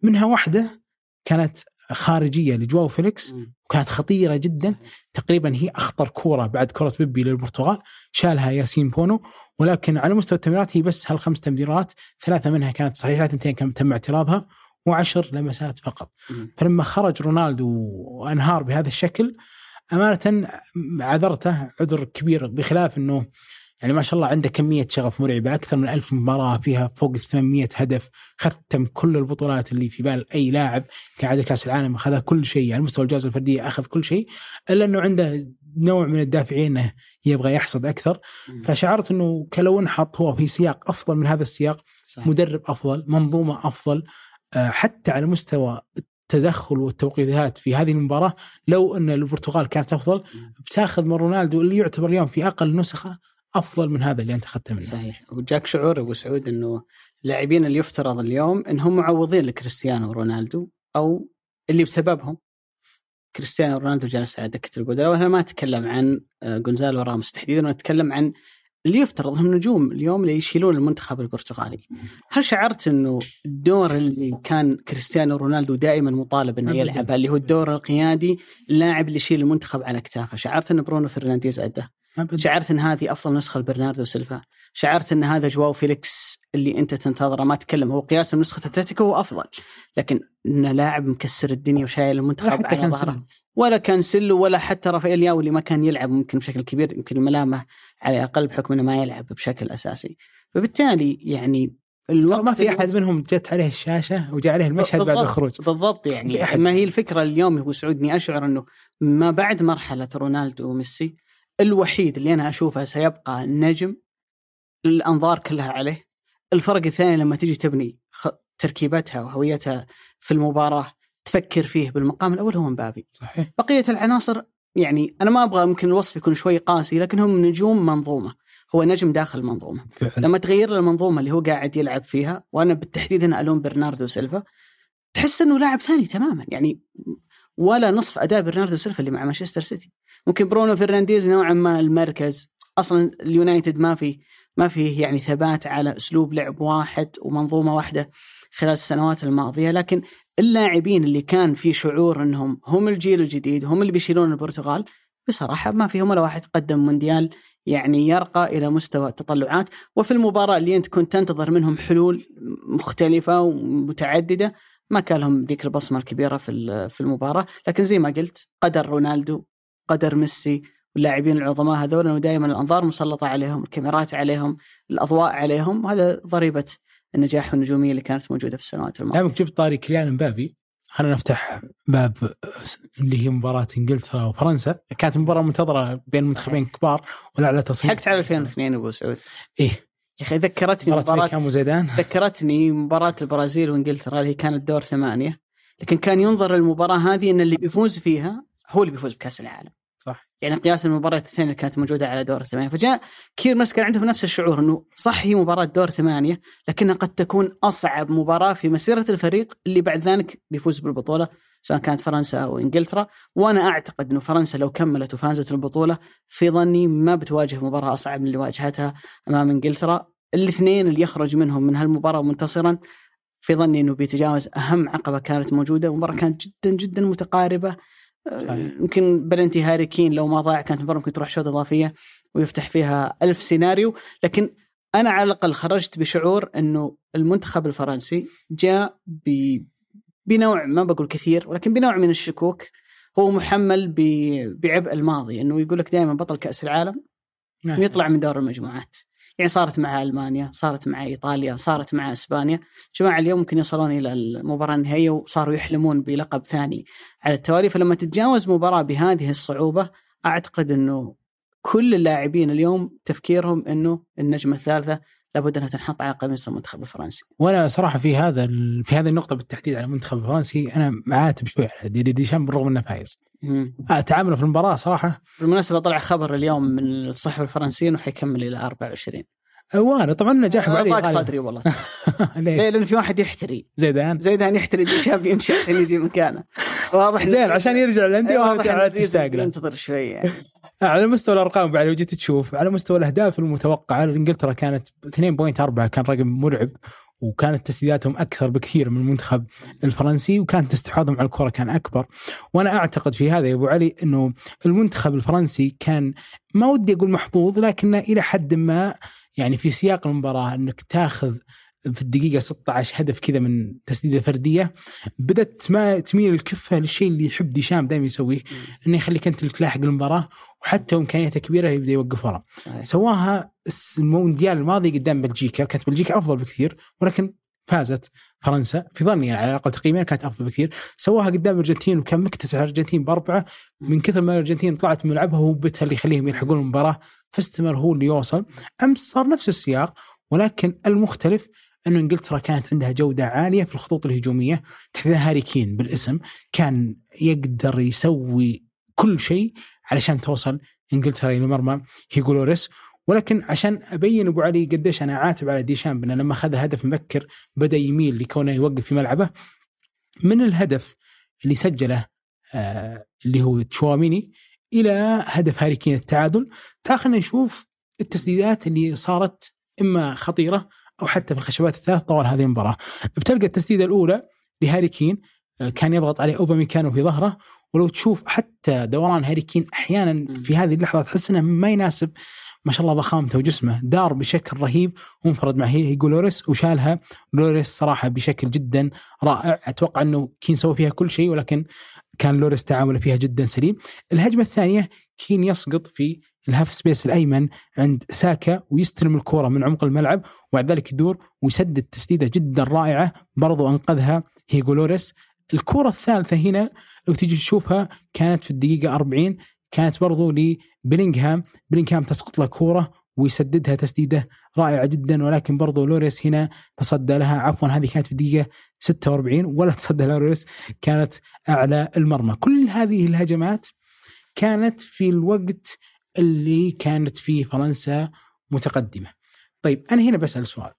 منها واحدة كانت خارجية لجواو فيليكس وكانت خطيرة جدا. تقريبا هي أخطر كورة بعد كرة بيبي للبرتغال شالها ياسين بونو ولكن على مستوى التمريرات هي بس هالخمس تمريرات ثلاثة منها كانت صحيحة اثنتين كان تم اعتراضها وعشر لمسات فقط. فلما خرج رونالدو وأنهار بهذا الشكل أمانة عذرته عذر كبير بخلاف إنه يعني ما شاء الله عنده كمية شغف مرعبة. أكثر من ألف مباراة فيها فوق 800 هدف. ختم كل البطولات اللي في بال أي لاعب كعادة كأس العالم. اخذ كل شيء على مستوى الجائزة الفردية أخذ كل شيء. إلا إنه عنده نوع من الدافعين إنه يبغى يحصد أكثر. فشعرت إنه كلو انحط هو في سياق أفضل من هذا السياق. صحيح. مدرب أفضل منظومة أفضل. آه، حتى على مستوى التدخل والتوقيتات في هذه المباراة لو إن البرتغال كانت أفضل بتاخذ من رونالدو اللي يعتبر اليوم في أقل نسخة أفضل من هذا اللي أنت أخذته منه صحيح وجاك شعور أبو سعود إنه اللاعبين اللي يفترض اليوم إنهم معوضين لكريستيانو رونالدو أو اللي بسببهم كريستيانو رونالدو جالس على دكة البدلاء وأنا ما اتكلم عن آه، جونزالو راموس تحديدا أنا اتكلم عن اللي يفترض انهم نجوم اليوم اللي يشيلون المنتخب البرتغالي. هل شعرت إنه الدور اللي كان كريستيانو رونالدو دائما مطالب إنه. يلعبه اللي هو الدور القيادي اللاعب اللي يشيل المنتخب على اكتافه، شعرت إن برونو فرنانديز أدى؟ شعرت إن هذه أفضل نسخة لبرناردو سيلفا. شعرت إن هذا جواو فيليكس اللي أنت تنتظره ما تكلم. هو قياسا بنسخه أتلتيكو هو أفضل لكن انه لاعب مكسر الدنيا وشايل المنتخب على ظهره. ولا كان سلو ولا حتى رافائيل ياو اللي ما كان يلعب ممكن بشكل كبير يمكن الملامه على الأقل بحكم إنه ما يلعب بشكل أساسي. فبالتالي يعني الوقت ما في أحد منهم جت عليه الشاشة وجاء عليه المشهد بعد الخروج. بالضبط يعني. ما هي الفكرة اليوم ابو سعود اني أشعر إنه ما بعد مرحلة رونالدو وميسي الوحيد اللي أنا أشوفه سيبقى نجم الأنظار كلها عليه. الفرق الثاني لما تيجي تبني. تركيبتها وهويتها في المباراة تفكر فيه بالمقام الأول هو مبابي. صحيح. بقية العناصر يعني أنا ما أبغى ممكن الوصف يكون شوي قاسي لكن هم نجوم منظومة. هو نجم داخل المنظومه فعلا. لما تغير له المنظومة اللي هو قاعد يلعب فيها وأنا بالتحديد هنا ألوم برناردو سيلفا تحس إنه لاعب ثاني تماما. يعني ولا نصف أداء برناردو سيلفا اللي مع مانشستر سيتي. ممكن برونو فرنانديز نوعا ما المركز. أصلا اليونايتد ما في ما فيه يعني ثبات على أسلوب لعب واحد ومنظومة واحدة خلال السنوات الماضية لكن اللاعبين اللي كان في شعور إنهم هم الجيل الجديد هم اللي بيشيلون البرتغال بصراحة ما فيهم ولا واحد قدم مونديال يعني يرقى إلى مستوى التطلعات. وفي المباراة اللي أنت كنت تنتظر منهم حلول مختلفة ومتعددة ما كان لهم ذيك البصمة الكبيرة في في المباراة. لكن زي ما قلت قدر رونالدو قدر ميسي واللاعبين العظماء هذول إنه دائما الأنظار مسلطة عليهم الكاميرات عليهم الأضواء عليهم وهذا ضريبة النجاح والنجومية اللي كانت موجودة في السنوات الماضية. دامك جبت طاري كيليان مبابي خلينا نفتح باب اللي هي مباراة إنجلترا وفرنسا، كانت مباراة منتظرة بين منتخبين كبار ولعل تصميم حقت على 2002 أبو سعود. إيه. يا أخي ذكرتني مباراة ذكرتني مباراة البرازيل وإنجلترا اللي هي كانت دور ثمانية. لكن كان ينظر للمباراة هذه إن اللي بيفوز فيها هو اللي بيفوز بكأس العالم. صح. يعني قياس المباريات الثانية اللي كانت موجودة على دور الثمانية فجاء كير مس كان عنده نفس الشعور إنه صح هي مباراة دور ثمانية لكنها قد تكون أصعب مباراة في مسيرة الفريق اللي بعد ذلك بيفوز بالبطولة سواء كانت فرنسا أو إنجلترا. وأنا أعتقد إنه فرنسا لو كملت وفازت البطولة في ظني ما بتواجه مباراة أصعب من اللي واجهتها أمام إنجلترا. الاثنين اللي يخرج منهم من هالمباراة منتصرا في ظني إنه بيتجاوز أهم عقبة كانت موجودة. ومباراة كانت جدا جدا متقاربة صحيح. يمكن بلنتي هاري كين لو ما ضاع كانت المباراه ممكن تروح شوط إضافية ويفتح فيها ألف سيناريو. لكن أنا على الأقل خرجت بشعور إنه المنتخب الفرنسي جاء ب بنوع ما بقول كثير ولكن بنوع من الشكوك. هو محمل ب- بعبء الماضي إنه يقول لك دائما بطل كأس العالم نعم. ويطلع من دور المجموعات. يعني صارت مع ألمانيا صارت مع إيطاليا صارت مع إسبانيا. جماعة اليوم ممكن يصلون إلى المباراة النهائية وصاروا يحلمون بلقب ثاني على التوالي. فلما تتجاوز مباراة بهذه الصعوبة أعتقد إنه كل اللاعبين اليوم تفكيرهم إنه النجمة الثالثة لابد أنها تنحط على قميص المنتخب الفرنسي. وأنا صراحة في هذا ال- في هذه النقطة بالتحديد على المنتخب الفرنسي أنا معاتب شوي على دي دي ديشام بالرغم إنه فايز. آه، تعامله في المباراة صراحة بالمناسبة طلع خبر اليوم من الصحف الفرنسية إنه حيكمل إلى 24 وارد طبعا نجاح أنا علي ضاق. صدري والله [LAUGHS] ليه؟ ليه؟ لأن في واحد يحتري زيدان زيدان يحتري ديشام يمشي عشان يجي مكانه واضح زين عشان يرجع الانديه واضح زيزو تشتاق له. ينتظر شوي يعني [LAUGHS] على مستوى الأرقام بعد لو جيت تشوف على مستوى الأهداف المتوقعة لانجلترا كانت 2.4 كان رقم مرعب وكانت تسديداتهم أكثر بكثير من المنتخب الفرنسي وكانت استحواذهم على الكرة كان أكبر وأنا أعتقد في هذا يا أبو علي إنه المنتخب الفرنسي كان ما ودي أقول محظوظ لكنه إلى حد ما يعني في سياق المباراة أنك تاخذ في الدقيقة 16 هدف كذا من تسديدة فردية بدأت ما تميل الكفة للشيء اللي يحب ديشام دائما يسويه إنه يخليك أنت اللي تلاحق المباراة وحتى وامكانياته كبيرة يبدأ يوقف ورا. سواها المونديال الماضي قدام بلجيكا كانت بلجيكا أفضل بكثير ولكن فازت فرنسا في ظني يعني على الأقل تقييميا كانت أفضل بكثير. سواها قدام الأرجنتين وكان مكتسح الأرجنتين بأربعة. من كثر ما الأرجنتين طلعت من ملعبها هو بتها اللي يخليهم يلحقون المباراة. فاستمر هو اللي يوصل. أمس صار نفس السياق ولكن المختلف أنه إنجلترا كانت عندها جودة عالية في الخطوط الهجومية تحديدا هاري كين بالاسم. كان يقدر يسوي كل شيء علشان توصل إنجلترا إلى مرمى هيجو لوريس ولكن عشان أبين أبو علي قديش أنا عاتب على ديشان انه لما اخذ هدف مبكر بدأ يميل لكونه يوقف في ملعبه من الهدف اللي سجله آه اللي هو تشواميني إلى هدف هاري كين التعادل تعال خلينا نشوف التسديدات اللي صارت إما خطيرة أو حتى في الخشبات الثلاث طوال هذه المباراة. بتلقى التسديدة الأولى لهاري كين آه، كان يضغط عليه اوباميكانو في ظهره ولو تشوف حتى دوران هاري كين أحيانا في هذه اللحظة تحس إنه ما يناسب ما شاء الله ضخامته وجسمه. دار بشكل رهيب وانفرد مع هيجو لوريس وشالها. لوريس صراحة بشكل جدا رائع. أتوقع إنه كين سوى فيها كل شيء ولكن كان لوريس تعامله فيها جدا سليم. الهجمة الثانية كين يسقط في ال half space الأيمن عند ساكا ويستلم الكره من عمق الملعب وبعد ذلك يدور ويسدد تسديدة جدا رائعة. برضو أنقذها هيجو لوريس الكره الثالثة هنا لو تيجي تشوفها كانت في الدقيقة 40 كانت برضو لبلينغهام بلينغهام تسقط له كورة ويسددها تسديدة رائعة جدا ولكن برضو لوريس هنا تصدى لها. عفوا هذه كانت في الدقيقه 46 ولا تصدى لوريس كانت أعلى المرمى. كل هذه الهجمات كانت في الوقت اللي كانت فيه فرنسا متقدمة. طيب أنا هنا بسأل سؤال.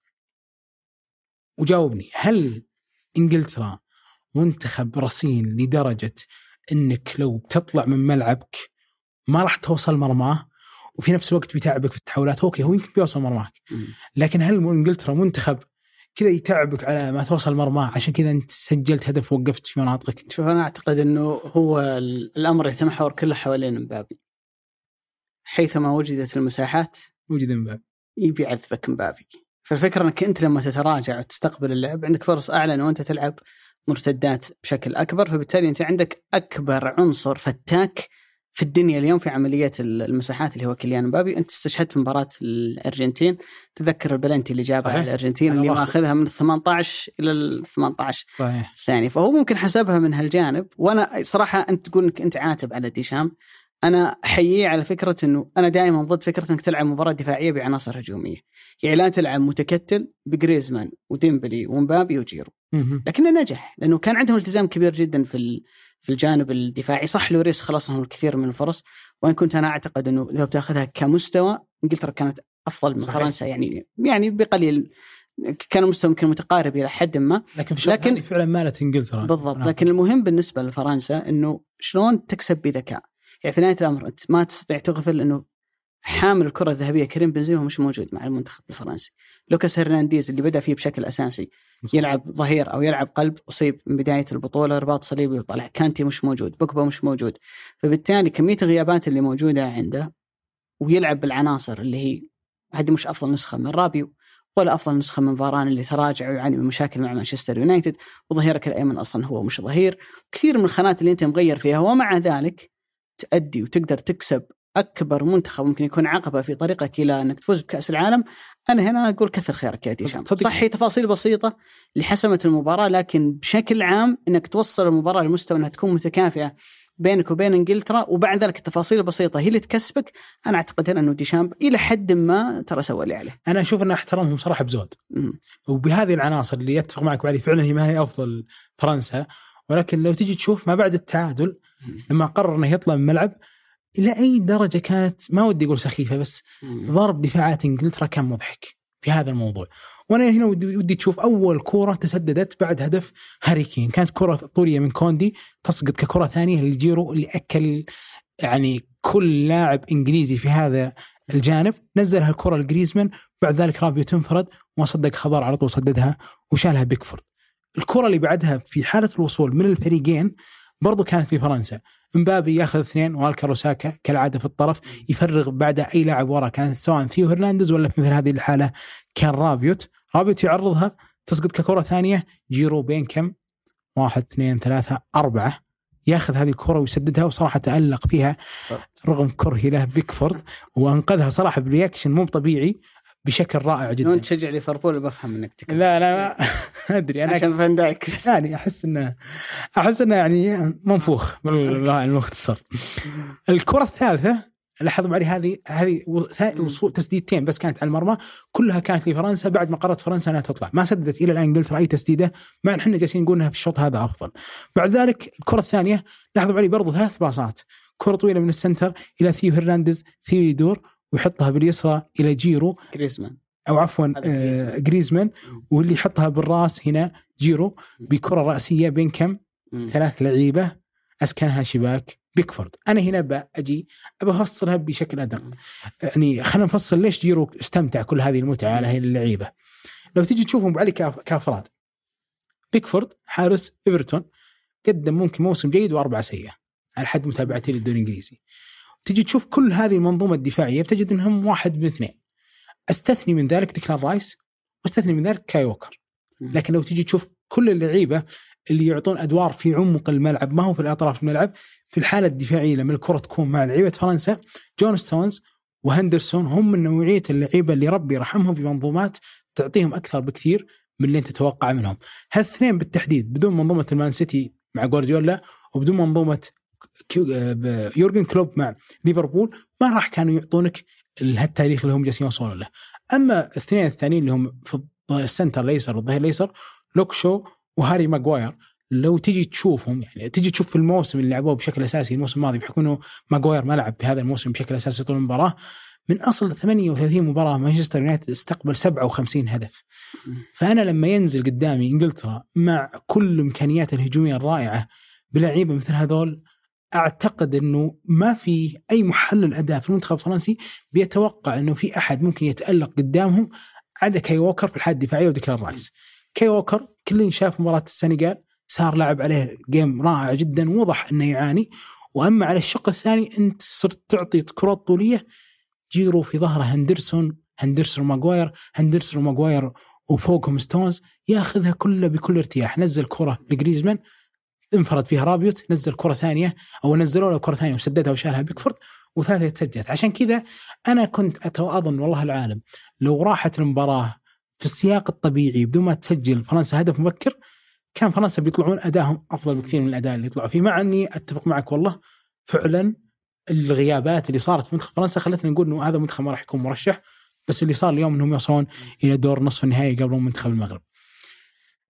وجاوبني. هل إنجلترا منتخب رصين لدرجة إنك لو بتطلع من ملعبك ما راح توصل مرماه وفي نفس الوقت بيتعبك في التحولات. أوكي هو يمكن بيوصل مرماك. لكن هل إنجلترا منتخب كذا يتعبك على ما توصل مرماه؟ عشان كذا أنت سجلت هدف ووقفت في مناطقك. شوف أنا أعتقد إنه هو ال- الأمر يتمحور كله حوالين مبابي. حيثما وجدت المساحات وجد مبابي. يبي يعذبك مبابي. فالفكرة إنك أنت لما تتراجع وتستقبل اللعب عندك فرص أعلى انه انت تلعب مرتدات بشكل أكبر فبالتالي أنت عندك أكبر عنصر فتاك في الدنيا اليوم في عملية ال- المساحات اللي هو كيليان مبابي. أنت استشهدت في مباراة الأرجنتين. تذكر البلنتي اللي جابها صحيح. الأرجنتين اللي. ماخذها من ال 18 إلى ال 18 صحيح. الثاني فهو ممكن حسبها من هالجانب. وأنا صراحة أنت تقول إنك أنت عاتب على ديشام. أنا أحييه على فكرة إنه أنا دائما ضد فكرة إنك تلعب مباراة دفاعية بعناصر هجومية. يعني لا تلعب متكتل بجريزمان وديمبلي ومبابي وجيرو. لكنه نجح لأنه كان عندهم التزام كبير جدا في في الجانب الدفاعي. صح لوريس خلص لهم الكثير من الفرص. وإن كنت أنا أعتقد إنه لو بتاخذها كمستوى إنجلترا كانت أفضل من صحيح. فرنسا. يعني يعني بقليل كان المستوى يمكن متقارب إلى حد ما. لكن في لكن- فعلا مالت إنجلترا. بالضبط. نعم. لكن المهم بالنسبة لفرنسا إنه شلون تكسب بذكاء؟ يعني في نهاية الأمر أنت ما تستطيع تغفل انه حامل الكرة الذهبية كريم بنزيما مش موجود مع المنتخب الفرنسي. لوكاس هرنانديز اللي بدأ فيه بشكل أساسي يلعب ظهير أو يلعب قلب أصيب من بداية البطولة رباط صليبي وطلع. كانتي مش موجود بوجبا مش موجود. فبالتالي كمية الغيابات اللي موجودة عنده ويلعب بالعناصر اللي هي هذه مش أفضل نسخة من رابيو ولا أفضل نسخة من فاران اللي تراجع ويعاني من مشاكل مع مانشستر يونايتد. وظهيرك الأيمن أصلا هو مش ظهير. كثير من الخانات اللي أنت مغير فيها ومع ذلك تأدي وتقدر تكسب أكبر منتخب ممكن يكون عقبة في طريقك إلى أنك تفوز بكأس العالم. أنا هنا أقول كثر خيرك يا تصدق- صح هي تفاصيل بسيطة اللي حسمت المباراة لكن بشكل عام إنك توصل المباراة لمستوى إنها تكون متكافئة بينك وبين إنجلترا وبعد ذلك التفاصيل البسيطة هي اللي تكسبك. أنا أعتقد هنا انه ديشامب إلى حد ما ترى سوى اللي عليه. أنا أشوف أن احترامهم صراحة بزود. وبهذه العناصر اللي يتفق معك علي فعلا هي ما هي أفضل فرنسا ولكن لو تجي تشوف ما بعد التعادل لما قرر إنه يطلع من الملعب إلى أي درجة كانت ما ودي أقول سخيفة بس. ضرب دفاعات إنجلترا كان مضحك في هذا الموضوع. وأنا هنا ودي ودي تشوف أول كوره تسددت بعد هدف هاري كين. كانت كرة طولية من كوندي تسقط ككرة ثانية لجيرو اللي أكل يعني كل لاعب إنجليزي في هذا الجانب. نزلها الكرة لجريزمان بعد ذلك رابيو تنفرد وما صدق خبر على طول سددها وشالها بيكفورد. الكرة اللي بعدها في حالة الوصول من الفريقين برضو كانت في فرنسا. مبابي ياخذ اثنين وبوكايو ساكا كالعادة في الطرف يفرغ بعد أي لاعب ورا كان سواء ثيو هرنانديز ولا في مثل هذه الحالة كان رابيوت. رابيوت يعرضها تسقط ككرة ثانية جيرو بين كم؟ واحد اثنين ثلاثة أربعة. ياخذ هذه الكرة ويسددها وصراحة تألق فيها رغم كرهي له بيكفورد وأنقذها صراحة ب reaction مو طبيعي. بشكل رائع جدا. انت تشجع ليفربول بفهم إنك تكره لا لا ما [LAUGHS] أدري. أنا عشان فان دايك يعني أحس إنه أحس إنه يعني منفوخ بالمختصر الكرة الثالثة لاحظوا معي هذه هذه وصول تسديدتين بس كانت على المرمى. كلها كانت لفرنسا بعد ما قررت فرنسا إنها تطلع. ما سددت إلى الآن انجلترا اي تسديده. مع ان إحنا جالسين نقول إنها في الشوط هذا أفضل. بعد ذلك الكرة الثانية لاحظوا معي برضو ثلاث باصات. كرة طويلة من ال center إلى ثيو هرنانديز ثيو يدور ويحطها باليسرى إلى جيرو. جريزمان. أو عفوا. آه، جريزمان. واللي يحطها بالراس هنا جيرو. بكرة رأسية بين كم؟ مم. ثلاث لعيبة. اسكنها شباك بيكفورد. أنا هنا باجي ابى أفصلها بشكل أدق. يعني خلينا نفصل ليش جيرو استمتع كل هذه المتعة على هذه اللعيبة. لو تيجي تشوفهم على كأ- كأفراد بيكفورد حارس إيفرتون قدم ممكن موسم جيد واربعه سيئة على حد متابعتي للدوري الإنجليزي. تجي تشوف كل هذه المنظومة الدفاعية بتجد إنهم واحد من اثنين. أستثني من ذلك ديكلان رايس وأستثني من ذلك كايل ووكر. لكن لو تجي تشوف كل اللعيبة اللي يعطون أدوار في عمق الملعب ما هو في الأطراف الملعب في الحالة الدفاعية لما الكرة تكون مع لعيبة فرنسا جون ستونز وهندرسون هم من نوعية اللعيبة اللي ربي يرحمهم في منظومات تعطيهم أكثر بكثير من اللي أنت تتوقع منهم. هالاثنين بالتحديد بدون منظومة المان سيتي مع جوارديولا وبدون منظومة يورجن كلوب مع ليفربول ما راح كانوا يعطونك هالتاريخ اللي هم جالسين يوصلون له. أما الاثنين الثانيين اللي هم في ال center الأيسر والظهير الأيسر لوك شو وهاري ماجواير لو تجي تشوفهم يعني تجي تشوف في الموسم اللي لعبوه بشكل أساسي الموسم الماضي بحكم إنه ماجواير ما لعب في هذا الموسم بشكل أساسي طول المباراة من أصل 38 مباراة مانشستر يونايتد استقبل 57 هدف فأنا لما ينزل قدامي إنجلترا مع كل الامكانيات الهجومية الرائعة بلعيبة مثل هذول أعتقد إنه ما في أي محلل اداء في المنتخب الفرنسي بيتوقع إنه في أحد ممكن يتألق قدامهم عدا كايل ووكر في الحاله الدفاعيه وديكلان رايس. كايل ووكر كل شاف مباراة السنغال صار لعب عليه game رائع جدا ووضح إنه يعاني. وأما على الشق الثاني أنت صرت تعطي كرات طولية. جيرو في ظهره هندرسون هندرسون وماجواير هندرسون وماجواير وفوقهم ستونز ياخذها كلها بكل ارتياح. نزل كرة لجريزمان انفرد فيها رابيوت نزل كرة ثانية أو نزلوا له كرة ثانية وسددها وشالها بيكفورد وثالثة تسجلت. عشان كذا أنا كنت اظن والله العالم لو راحت المباراة في السياق الطبيعي بدون ما تسجل فرنسا هدف مبكر كان فرنسا بيطلعون ادائهم أفضل بكثير من الأداء اللي يطلعوا فيه. مع إني أتفق معك والله فعلا الغيابات اللي صارت في منتخب فرنسا خلتنا نقول إنه هذا المنتخب ما راح يكون مرشح بس اللي صار اليوم إنهم يوصلون إلى دور نصف النهائي قبل منتخب المغرب.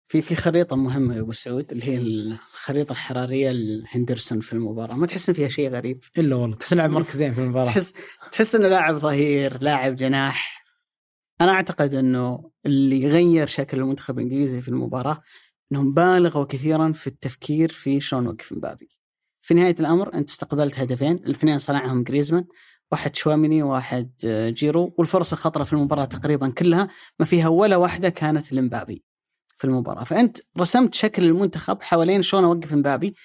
في في خريطة مهمة يا أبو سعود اللي هي الخريطة الحرارية لهندرسون في المباراة، ما تحس إن فيها شيء غريب؟ إلا والله تحس لاعب مركزين في المباراة تحس تحس إنه لاعب ظهير، لاعب جناح. أنا أعتقد إنه اللي غير شكل المنتخب الإنجليزي في المباراة إنهم بالغوا كثيرا في التفكير في شلون وقف مبابي. في نهاية الأمر أنت استقبلت هدفين، الاثنين صنعهم جريزمان، واحد شواميني وواحد آه، جيرو، والفرص الخطرة في المباراة تقريبا كلها ما فيها ولا واحدة كانت لمبابي. في المباراة. فأنت رسمت شكل المنتخب حوالين شلون أوقف مبابي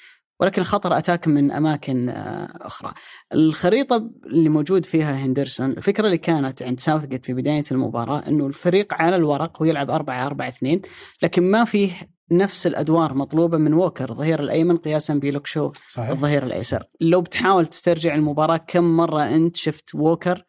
ولكن الخطر أتاك من أماكن آه، أخرى. الخريطة اللي موجود فيها هندرسون الفكرة اللي كانت عند ساوثجيت في بداية المباراة أنه الفريق على الورق هو يلعب 4 4 2 لكن ما فيه نفس الأدوار مطلوبة من ووكر الظهير الأيمن قياسا بلوك شو صحيح. الظهير الأيسر. لو بتحاول تسترجع المباراة كم مرة أنت شفت ووكر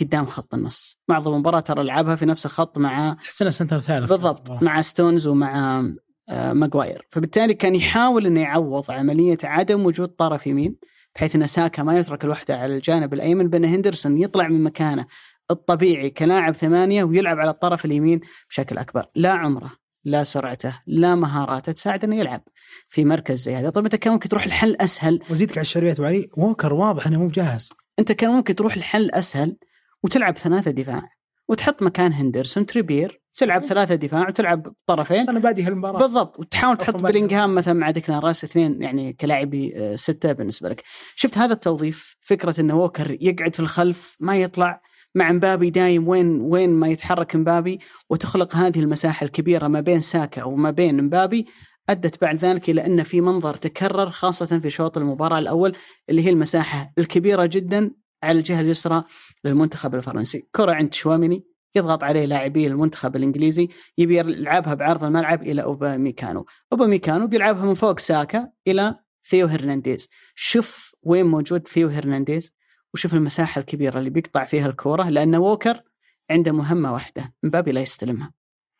قدام خط النص. معظم المباراة ترى لعبها في نفس الخط مع تحس انه center ثالث. بالضبط مع ستونز ومع آه، ماجواير فبالتالي كان يحاول إنه يعوض عملية عدم وجود طرف يمين بحيث إن ساكا ما يترك الوحدة على الجانب الأيمن بأن هندرسون يطلع من مكانه الطبيعي كلاعب ثمانية ويلعب على الطرف اليمين بشكل أكبر. لا عمره لا سرعته لا مهاراته تساعد إنه يلعب في مركز زي هذا. طيب أنت كان ممكن تروح الحل أسهل؟ وأزيدك على الشعر بيت وعلي. ووكر واضح إنه مو جاهز أنت كان ممكن تروح الحل أسهل وتلعب ثلاثة دفاع وتحط مكان هندرسون تريبير تلعب ثلاثة دفاع وتلعب طرفين. أنا بادي هالمباراة. بالضبط وتحاول تحط. بلينغهام مثلا مع ديكلان رايس اثنين يعني كلاعبي آه، ستة بالنسبة لك. شفت هذا التوظيف فكرة انه ووكر يقعد في الخلف ما يطلع مع مبابي دايم وين وين ما يتحرك مبابي وتخلق هذه المساحة الكبيرة ما بين ساكا وما بين مبابي أدت بعد ذلك إلى إن في منظر تكرر خاصة في شوط المباراة الأول اللي هي المساحة الكبيرة جدا على الجهة اليسرى للمنتخب الفرنسي، كرة عند شواميني يضغط عليه لاعبي المنتخب الإنجليزي يبي يلعبها بعرض الملعب إلى أوباميكانو. أوباميكانو بيلعبها من فوق ساكا إلى ثيو هرنانديز. شوف وين موجود ثيو هرنانديز وشوف المساحة الكبيرة اللي بيقطع فيها الكوره لأن ووكر عنده مهمة واحدة مبابي لا يستلمها.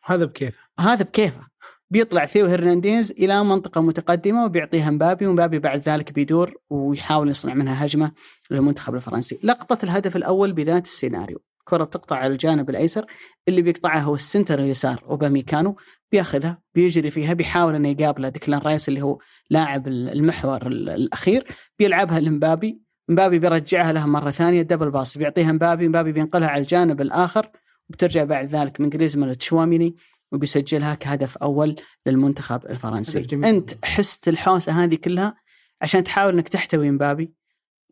هذا بكيفه. هذا بكيفه. بيطلع ثيو هرنانديز إلى منطقة متقدمة وبيعطيها مبابي ومبابي بعد ذلك بيدور ويحاول يصنع منها هجمة للمنتخب الفرنسي. لقطة الهدف الأول بذات السيناريو. كرة بتقطع على الجانب الأيسر اللي بيقطعها هو ال center اليسار أوباميكانو بياخذها بيجري فيها بيحاول إنه يقابله ديكلان رايس اللي هو لاعب المحور الأخير بيلعبها لمبابي. مبابي بيرجعها له مرة ثانية double pass. بيعطيها مبابي مبابي بينقلها على الجانب الآخر وبترجع بعد ذلك من جريزمان لتشواميني. وبيسجلها كهدف أول للمنتخب الفرنسي. أنت حست الحوسة هذه كلها عشان تحاول إنك تحتوي مبابي.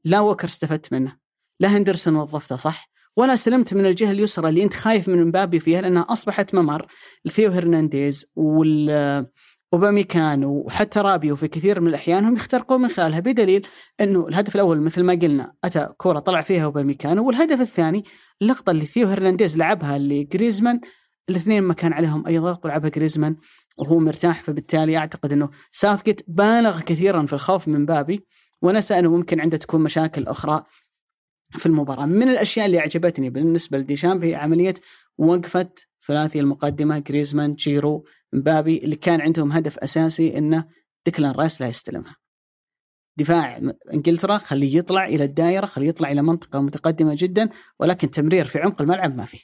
لا ووكر استفدت منه. لا هندرسون وظفته صح. ولا سلمت من الجهة اليسرى اللي أنت خايف من مبابي فيها لأنها أصبحت ممر. لثيو هرنانديز وال أوباميكانو وحتى رابيو في كثير من الأحيان هم يخترقون من خلالها بدليل إنه الهدف الأول مثل ما قلنا أتى كوره طلع فيها أوباميكانو والهدف الثاني اللقطة اللي ثيو هرنانديز لعبها لجريزمان الاثنين ما كان عليهم اي ضغط ولعبها جريزمان وهو مرتاح فبالتالي أعتقد إنه ساوثجيت بالغ كثيرا في الخوف من مبابي ونسى إنه ممكن عنده تكون مشاكل أخرى في المباراة. من الأشياء اللي أعجبتني بالنسبة لديشامب هي عملية وقفة ثلاثي المقدمة جريزمان جيرو مبابي اللي كان عندهم هدف أساسي إنه ديكلان رايس لا يستلمها. دفاع إنجلترا خليه يطلع إلى الدائرة خليه يطلع إلى منطقة متقدمة جدا ولكن تمرير في عمق الملعب ما فيه.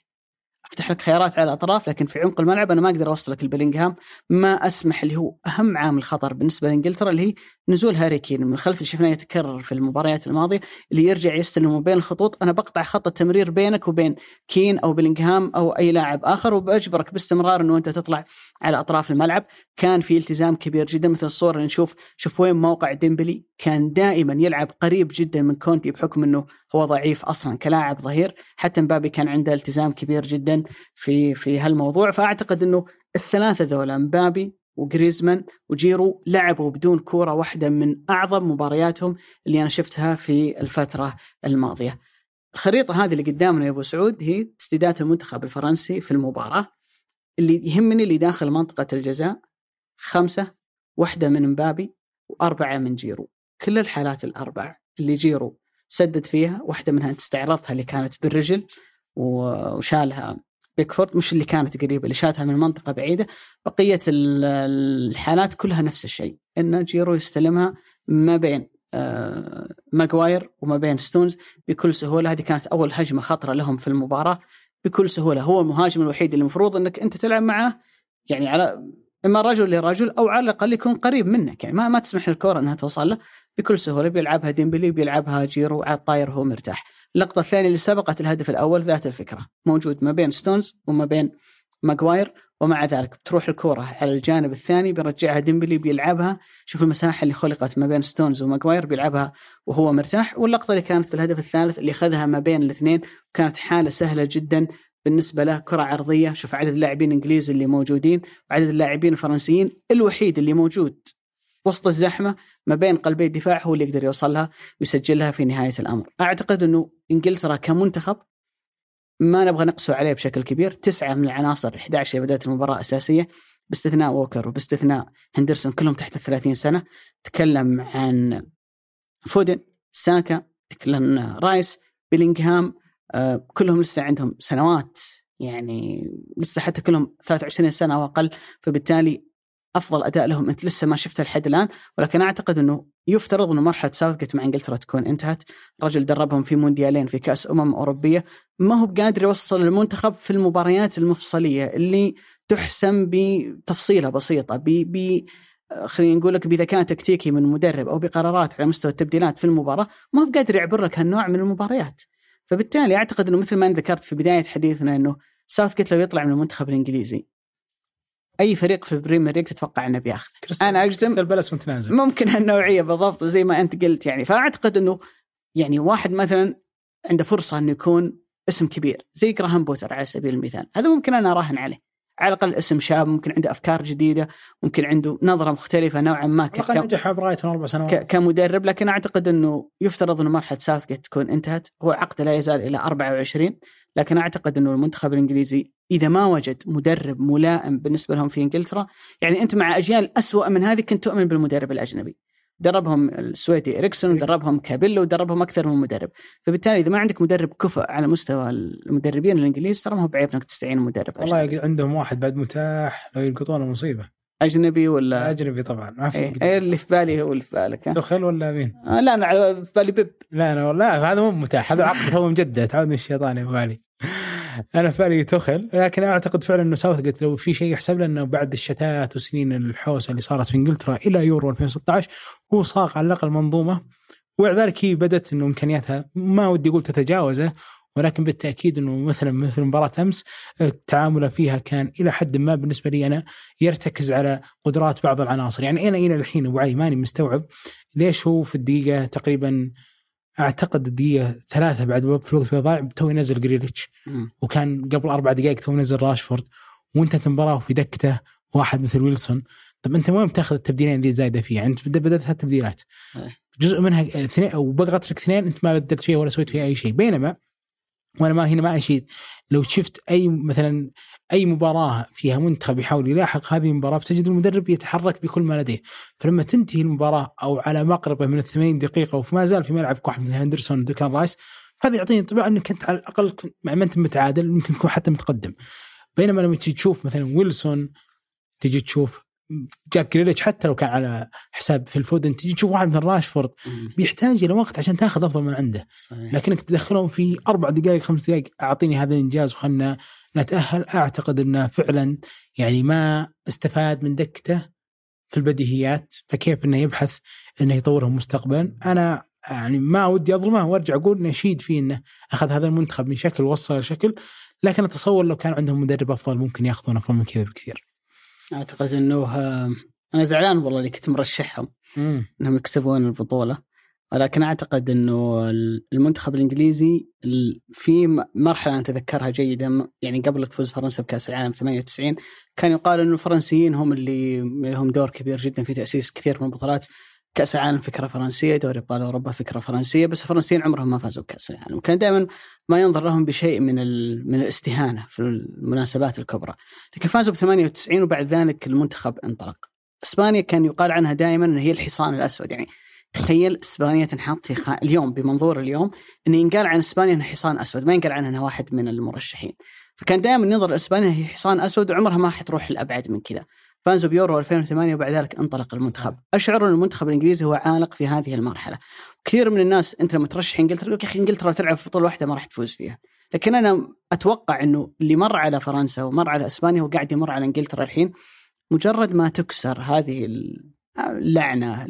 أفتح لك خيارات على الأطراف لكن في عمق الملعب أنا ما أقدر اوصلك البلينغهام ما أسمح اللي هو أهم عامل خطر بالنسبة لإنجلترا اللي هي نزول هاري كين من الخلف اللي شفناه يتكرر في المباريات الماضية اللي يرجع يستلم بين الخطوط. أنا بقطع خط التمرير بينك وبين كين أو بلينغهام أو أي لاعب آخر وبأجبرك باستمرار إنه أنت تطلع على أطراف الملعب. كان في التزام كبير جدا مثل الصورة اللي نشوف شوف وين موقع ديمبلي كان دائما يلعب قريب جدا من كوندي بحكم إنه هو ضعيف أصلا كلاعب ظهير. حتى مبابي كان عنده التزام كبير جدا. في في هالموضوع فأعتقد إنه الثلاثة ذولا مبابي وجريزمان وجيرو لعبوا بدون كورة واحدة من أعظم مبارياتهم اللي أنا شفتها في الفترة الماضية. الخريطة هذه اللي قدامنا يا أبو سعود هي تسديدات المنتخب الفرنسي في المباراة اللي يهمني اللي داخل منطقة الجزاء خمسة واحدة من مبابي وأربعة من جيرو. كل الحالات الأربع اللي جيرو سدد فيها واحدة منها انت استعرضتها اللي كانت بالرجل وشالها بيكفورد مش اللي كانت قريبة اللي شاتها من منطقة بعيدة. بقية الحالات كلها نفس الشيء إن جيرو يستلمها ما بين آه ماجواير وما بين ستونز بكل سهولة. هذه كانت أول هجمة خطرة لهم في المباراة. بكل سهولة هو المهاجم الوحيد اللي المفروض إنك أنت تلعب معه يعني على إما رجل لرجل أو على الأقل يكون قريب منك. يعني ما ما تسمح للكره إنها توصل له. بكل سهولة بيلعبها ديمبلي بيلعبها جيرو على الطاير هو مرتاح. اللقطه الثانية اللي سبقت الهدف الأول ذات الفكرة. موجود ما بين ستونز وما بين ماجواير ومع ذلك بتروح الكرة على الجانب الثاني بيرجعها ديمبلي بيلعبها. شوف المساحة اللي خلقت ما بين ستونز وماجواير بيلعبها وهو مرتاح. واللقطة اللي كانت في الهدف الثالث اللي أخذها ما بين الاثنين كانت حالة سهلة جدا بالنسبة له كرة عرضية. شوف عدد اللاعبين الإنجليز اللي موجودين وعدد اللاعبين الفرنسيين الوحيد اللي موجود. وسط الزحمة ما بين قلبي الدفاع هو اللي يقدر يوصلها ويسجلها في نهاية الأمر. أعتقد إنه إنجلترا كمنتخب ما نبغى نقسو عليه بشكل كبير، تسعة من العناصر 11 اللي بدات المباراة أساسية باستثناء ووكر وباستثناء هندرسون كلهم تحت ال 30 سنة، تكلم عن فودن، ساكا، تكلم رايس، بيلينغهام آه كلهم لسه عندهم سنوات يعني لسه حتى كلهم 23 سنة أو أقل. فبالتالي أفضل أداء لهم. أنت لسه ما شفته لحد الان ولكن أعتقد إنه يفترض إنه مرحلة ساوثجيت مع إنجلترا تكون انتهت، رجل دربهم في مونديالين في كأس أمم أوروبية، ما هو بقادر يوصل المنتخب في المباريات المفصلية اللي تحسم بتفصيلة بسيطة ب ب خلينا نقول لك بذكاء تكتيكي من مدرب أو بقرارات على مستوى التبديلات في المباراة، ما هو بقادر يعبر لك هالنوع من المباريات. فبالتالي أعتقد إنه مثل ما ذكرت في بداية حديثنا إنه ساوثجيت لو يطلع من المنتخب الإنجليزي أي فريق في البريمير ليج تتوقع إنه بياخذ أنا أجزم بلس متنازل ممكن هالنوعية بالضبط وزي ما أنت قلت يعني. فأعتقد إنه يعني واحد مثلا عنده فرصة إنه يكون اسم كبير زي جراهام بوتر على سبيل المثال. هذا ممكن أنا أراهن عليه. على الأقل اسم شاب ممكن عنده أفكار جديدة ممكن عنده نظرة مختلفة نوعا ما ك... نجح برايتون أربع سنوات. ك... كمدرب لكن أعتقد إنه يفترض إنه مرحلة ساوثجيت تكون انتهت. هو عقده لا يزال إلى 24 لكن أعتقد إنه المنتخب الإنجليزي إذا ما وجد مدرب ملائم بالنسبة لهم في إنجلترا يعني أنت مع أجيال أسوأ من هذه كنت تؤمن بالمدرب الأجنبي. دربهم السويدي إريكسون ودربهم كابيلو ودربهم أكثر من مدرب. فبالتالي إذا ما عندك مدرب كفء على مستوى المدربين الإنجليز ترى ما هو بعيب إنك تستعين مدرب والله أجنبي. عندهم واحد بعد متاح لو يلقطونه مصيبة. أجنبي ولا؟ أجنبي طبعا ما في إيه اللي في بالي هو اللي في بالك تخل ولا مين؟ آه لا أنا على في بالي بيب. لا أنا والله هذا مو متاح هذا عقد هو مجدد. تعود من الشيطان يا بالي. أنا في بالي تخل لكن أعتقد فعلا إنه ساوث جيت لو في شيء يحسب إنه بعد الشتات وسنين الحوسة اللي صارت في إنجلترا إلى يورو 2016 هو صاغ على الأقل منظومة ومع ذلك هي بدأت إنه إمكانياتها ما ودي أقول تتجاوزه ولكن بالتأكيد إنه مثلا مثل مباراة أمس تعامله فيها كان إلى حد ما بالنسبة لي أنا يرتكز على قدرات بعض العناصر، يعني أنا إلى الحين ابو علي ماني مستوعب ليش هو في الدقيقة تقريبا أعتقد الدقيقه ثلاثة بعد في الوقت ضايع تو ينزل جريليتش. وكان قبل أربع دقائق تو ينزل راشفورد. وانتهت المباراة وفي دكته واحد مثل ويلسون. طب أنت وين بتاخذ التبديلين اللي زايدة فيها؟ أنت بدات التبديلات جزء منها اثنين أو بقت لك اثنين أنت ما بدلت فيها ولا سويت فيها أي شيء. بينما وأنا ما هنا ما أشيد. لو شفت أي مثلا أي مباراة فيها منتخب يحاول يلاحق هذه المباراة بتجد المدرب يتحرك بكل ما لديه. فلما تنتهي المباراة أو على مقربه من 80 دقيقة وما زال في ملعبك واحد مثل هندرسون ودوكان رايس هذا يعطيني انطباع إنك أنت على الأقل مع ما أنت متعادل يمكن تكون حتى متقدم. بينما لما تجي تشوف مثلا ويلسون تجي تشوف جاك جريليتش حتى لو كان على حساب فيل فودن تجي تشوف واحد من راشفورد بيحتاج إلى وقت عشان تاخذ أفضل من عنده صحيح. لكنك تدخلهم في أربع دقائق خمس دقائق أعطيني هذا الإنجاز وخلنا نتأهل أعتقد إنه فعلا يعني ما استفاد من دكته في البديهيات فكيف إنه يبحث إنه يطورهم مستقبلا أنا يعني ما ودي أظلمه وأرجع أقول نشيد فيه إنه أخذ هذا المنتخب من شكل وصل لشكل لكن أتصور لو كان عندهم مدرب أفضل ممكن يأخذون أفضل من كذا بكثير. أعتقد إنه أنا زعلان والله اللي كنت مرشحهم. مم. إنهم يكسبون البطولة. ولكن أعتقد إنه المنتخب الإنجليزي في مرحلة أنا أتذكرها جيدا يعني قبل تفوز فرنسا بكأس العالم 98 كان يقال إنه الفرنسيين هم اللي لهم دور كبير جدا في تأسيس كثير من البطولات. كأس العالم فكرة فرنسية دوري أبطال أوروبا فكرة فرنسية بس الفرنسيين عمرهم ما فازوا بكأس العالم. وكان دائما ما ينظر لهم بشيء من من الاستهانة في المناسبات الكبرى. لكن فازوا ب 98 وبعد ذلك المنتخب انطلق. إسبانيا كان يقال عنها دائما إن هي الحصان الأسود. يعني تخيل إسبانيا تنحط في خ... اليوم بمنظور اليوم انه ينقال عن إسبانيا إنها حصان أسود ما ينقال عنها إنها واحد من المرشحين. فكان دائما ينظر إسبانيا هي حصان أسود وعمرها ما حتروح لأبعد من كذا. فازوا بيورو 2008 وبعد ذلك انطلق المنتخب. أشعر أن المنتخب الإنجليزي هو عالق في هذه المرحلة. كثير من الناس أنت لما ترشح إنجلترا يقول يا أخي إنجلترا تلعب في بطولة واحدة ما راح تفوز فيها. لكن أنا أتوقع أنه اللي مر على فرنسا ومر على إسبانيا هو قاعد يمر على إنجلترا الحين مجرد ما تكسر هذه اللعنة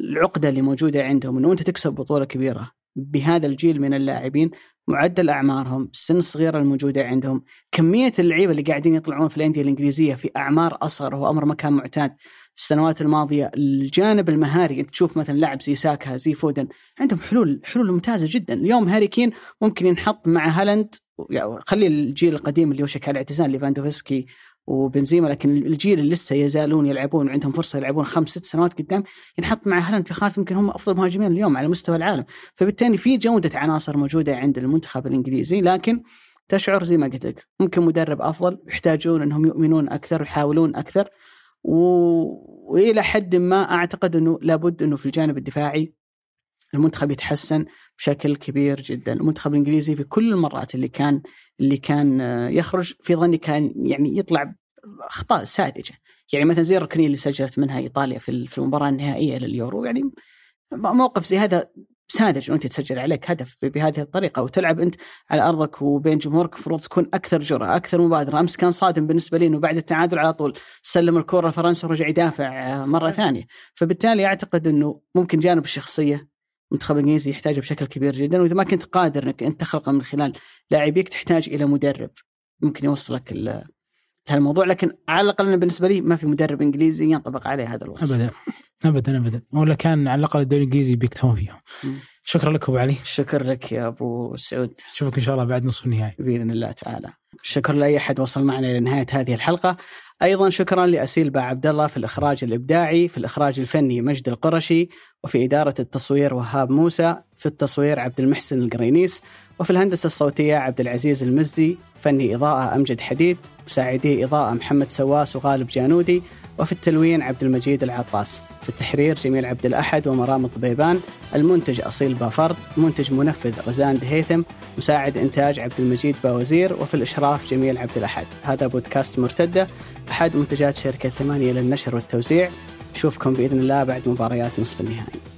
العقدة اللي موجودة عندهم إنه أنت تكسب بطولة كبيرة بهذا الجيل من اللاعبين معدل أعمارهم السن الصغيره الموجودة عندهم كمية اللعيبة اللي قاعدين يطلعون في الأندية الإنجليزية في أعمار أصغر وهو أمر ما كان معتاد. في السنوات الماضية الجانب المهاري أنت تشوف مثلا لاعب زي ساكا زي فودن عندهم حلول حلول ممتازة جدا. اليوم هاري كين ممكن ينحط مع هالاند يعني خلي الجيل القديم اللي وشك على اعتزال ليفاندوفسكي وبنزيما لكن الجيل اللي لسه يزالون يلعبون وعندهم فرصة يلعبون خمس ست سنوات قدام ينحط مع هالاند في خانة يمكن هم أفضل مهاجمين اليوم على مستوى العالم. فبالتالي في جودة عناصر موجودة عند المنتخب الإنجليزي لكن تشعر زي ما قلت لك ممكن مدرب أفضل يحتاجون إنهم يؤمنون أكثر ويحاولون أكثر و... وإلى حد ما أعتقد إنه لابد إنه في الجانب الدفاعي المنتخب يتحسن بشكل كبير جدا، المنتخب الإنجليزي في كل المرات اللي كان اللي كان يخرج في ظني كان يعني يطلع اخطاء ساذجة، يعني مثلا زي الركنية اللي سجلت منها إيطاليا في في المباراة النهائية لليورو. يعني موقف زي هذا ساذج وأنت تسجل عليك هدف بهذه الطريقة. وتلعب أنت على أرضك وبين جمهورك المفروض تكون أكثر جرأة، أكثر مبادرة، أمس كان صادم بالنسبة لي إنه بعد التعادل على طول سلم الكره لفرنسا ورجع يدافع مرة ثانية، فبالتالي أعتقد إنه ممكن جانب الشخصية المنتخب الانجليزي يحتاجه بشكل كبير جدا وإذا ما كنت قادر إنك أنت تخلقه من خلال لاعبيك تحتاج إلى مدرب ممكن يوصلك هالموضوع لكن على الأقل بالنسبة لي ما في مدرب إنجليزي ينطبق عليه هذا الوصف. ابدا ابدا ابدا. ولا كان على الأقل الدوري الإنجليزي بيكتفون فيهم. شكرا لك أبو علي. شكرا لك يا أبو سعود. نشوفك إن شاء الله بعد نصف النهائي. بإذن الله تعالى. شكرا لأي أحد وصل معنا لنهايه هذه الحلقة. أيضا شكرا لأسيل با عبد الله في الإخراج الإبداعي في الإخراج الفني مجد القرشي وفي إدارة التصوير وهاب موسى في التصوير عبد المحسن القرينيس وفي الهندسة الصوتية عبد العزيز المزي. فني إضاءة أمجد حديد مساعدي إضاءة محمد سواس وغالب جانودي وفي التلوين عبد المجيد العطاس في التحرير جميل عبد الأحد ومرام الضبيبان. المنتج أصيل بافرد منتج منفذ رزان دهيثم مساعد إنتاج عبد المجيد باوزير وفي الإشراف جميل عبد الأحد. هذا بودكاست مرتدة. أحد منتجات شركة ثمانية للنشر والتوزيع. نشوفكم بإذن الله بعد مباريات نصف النهائي.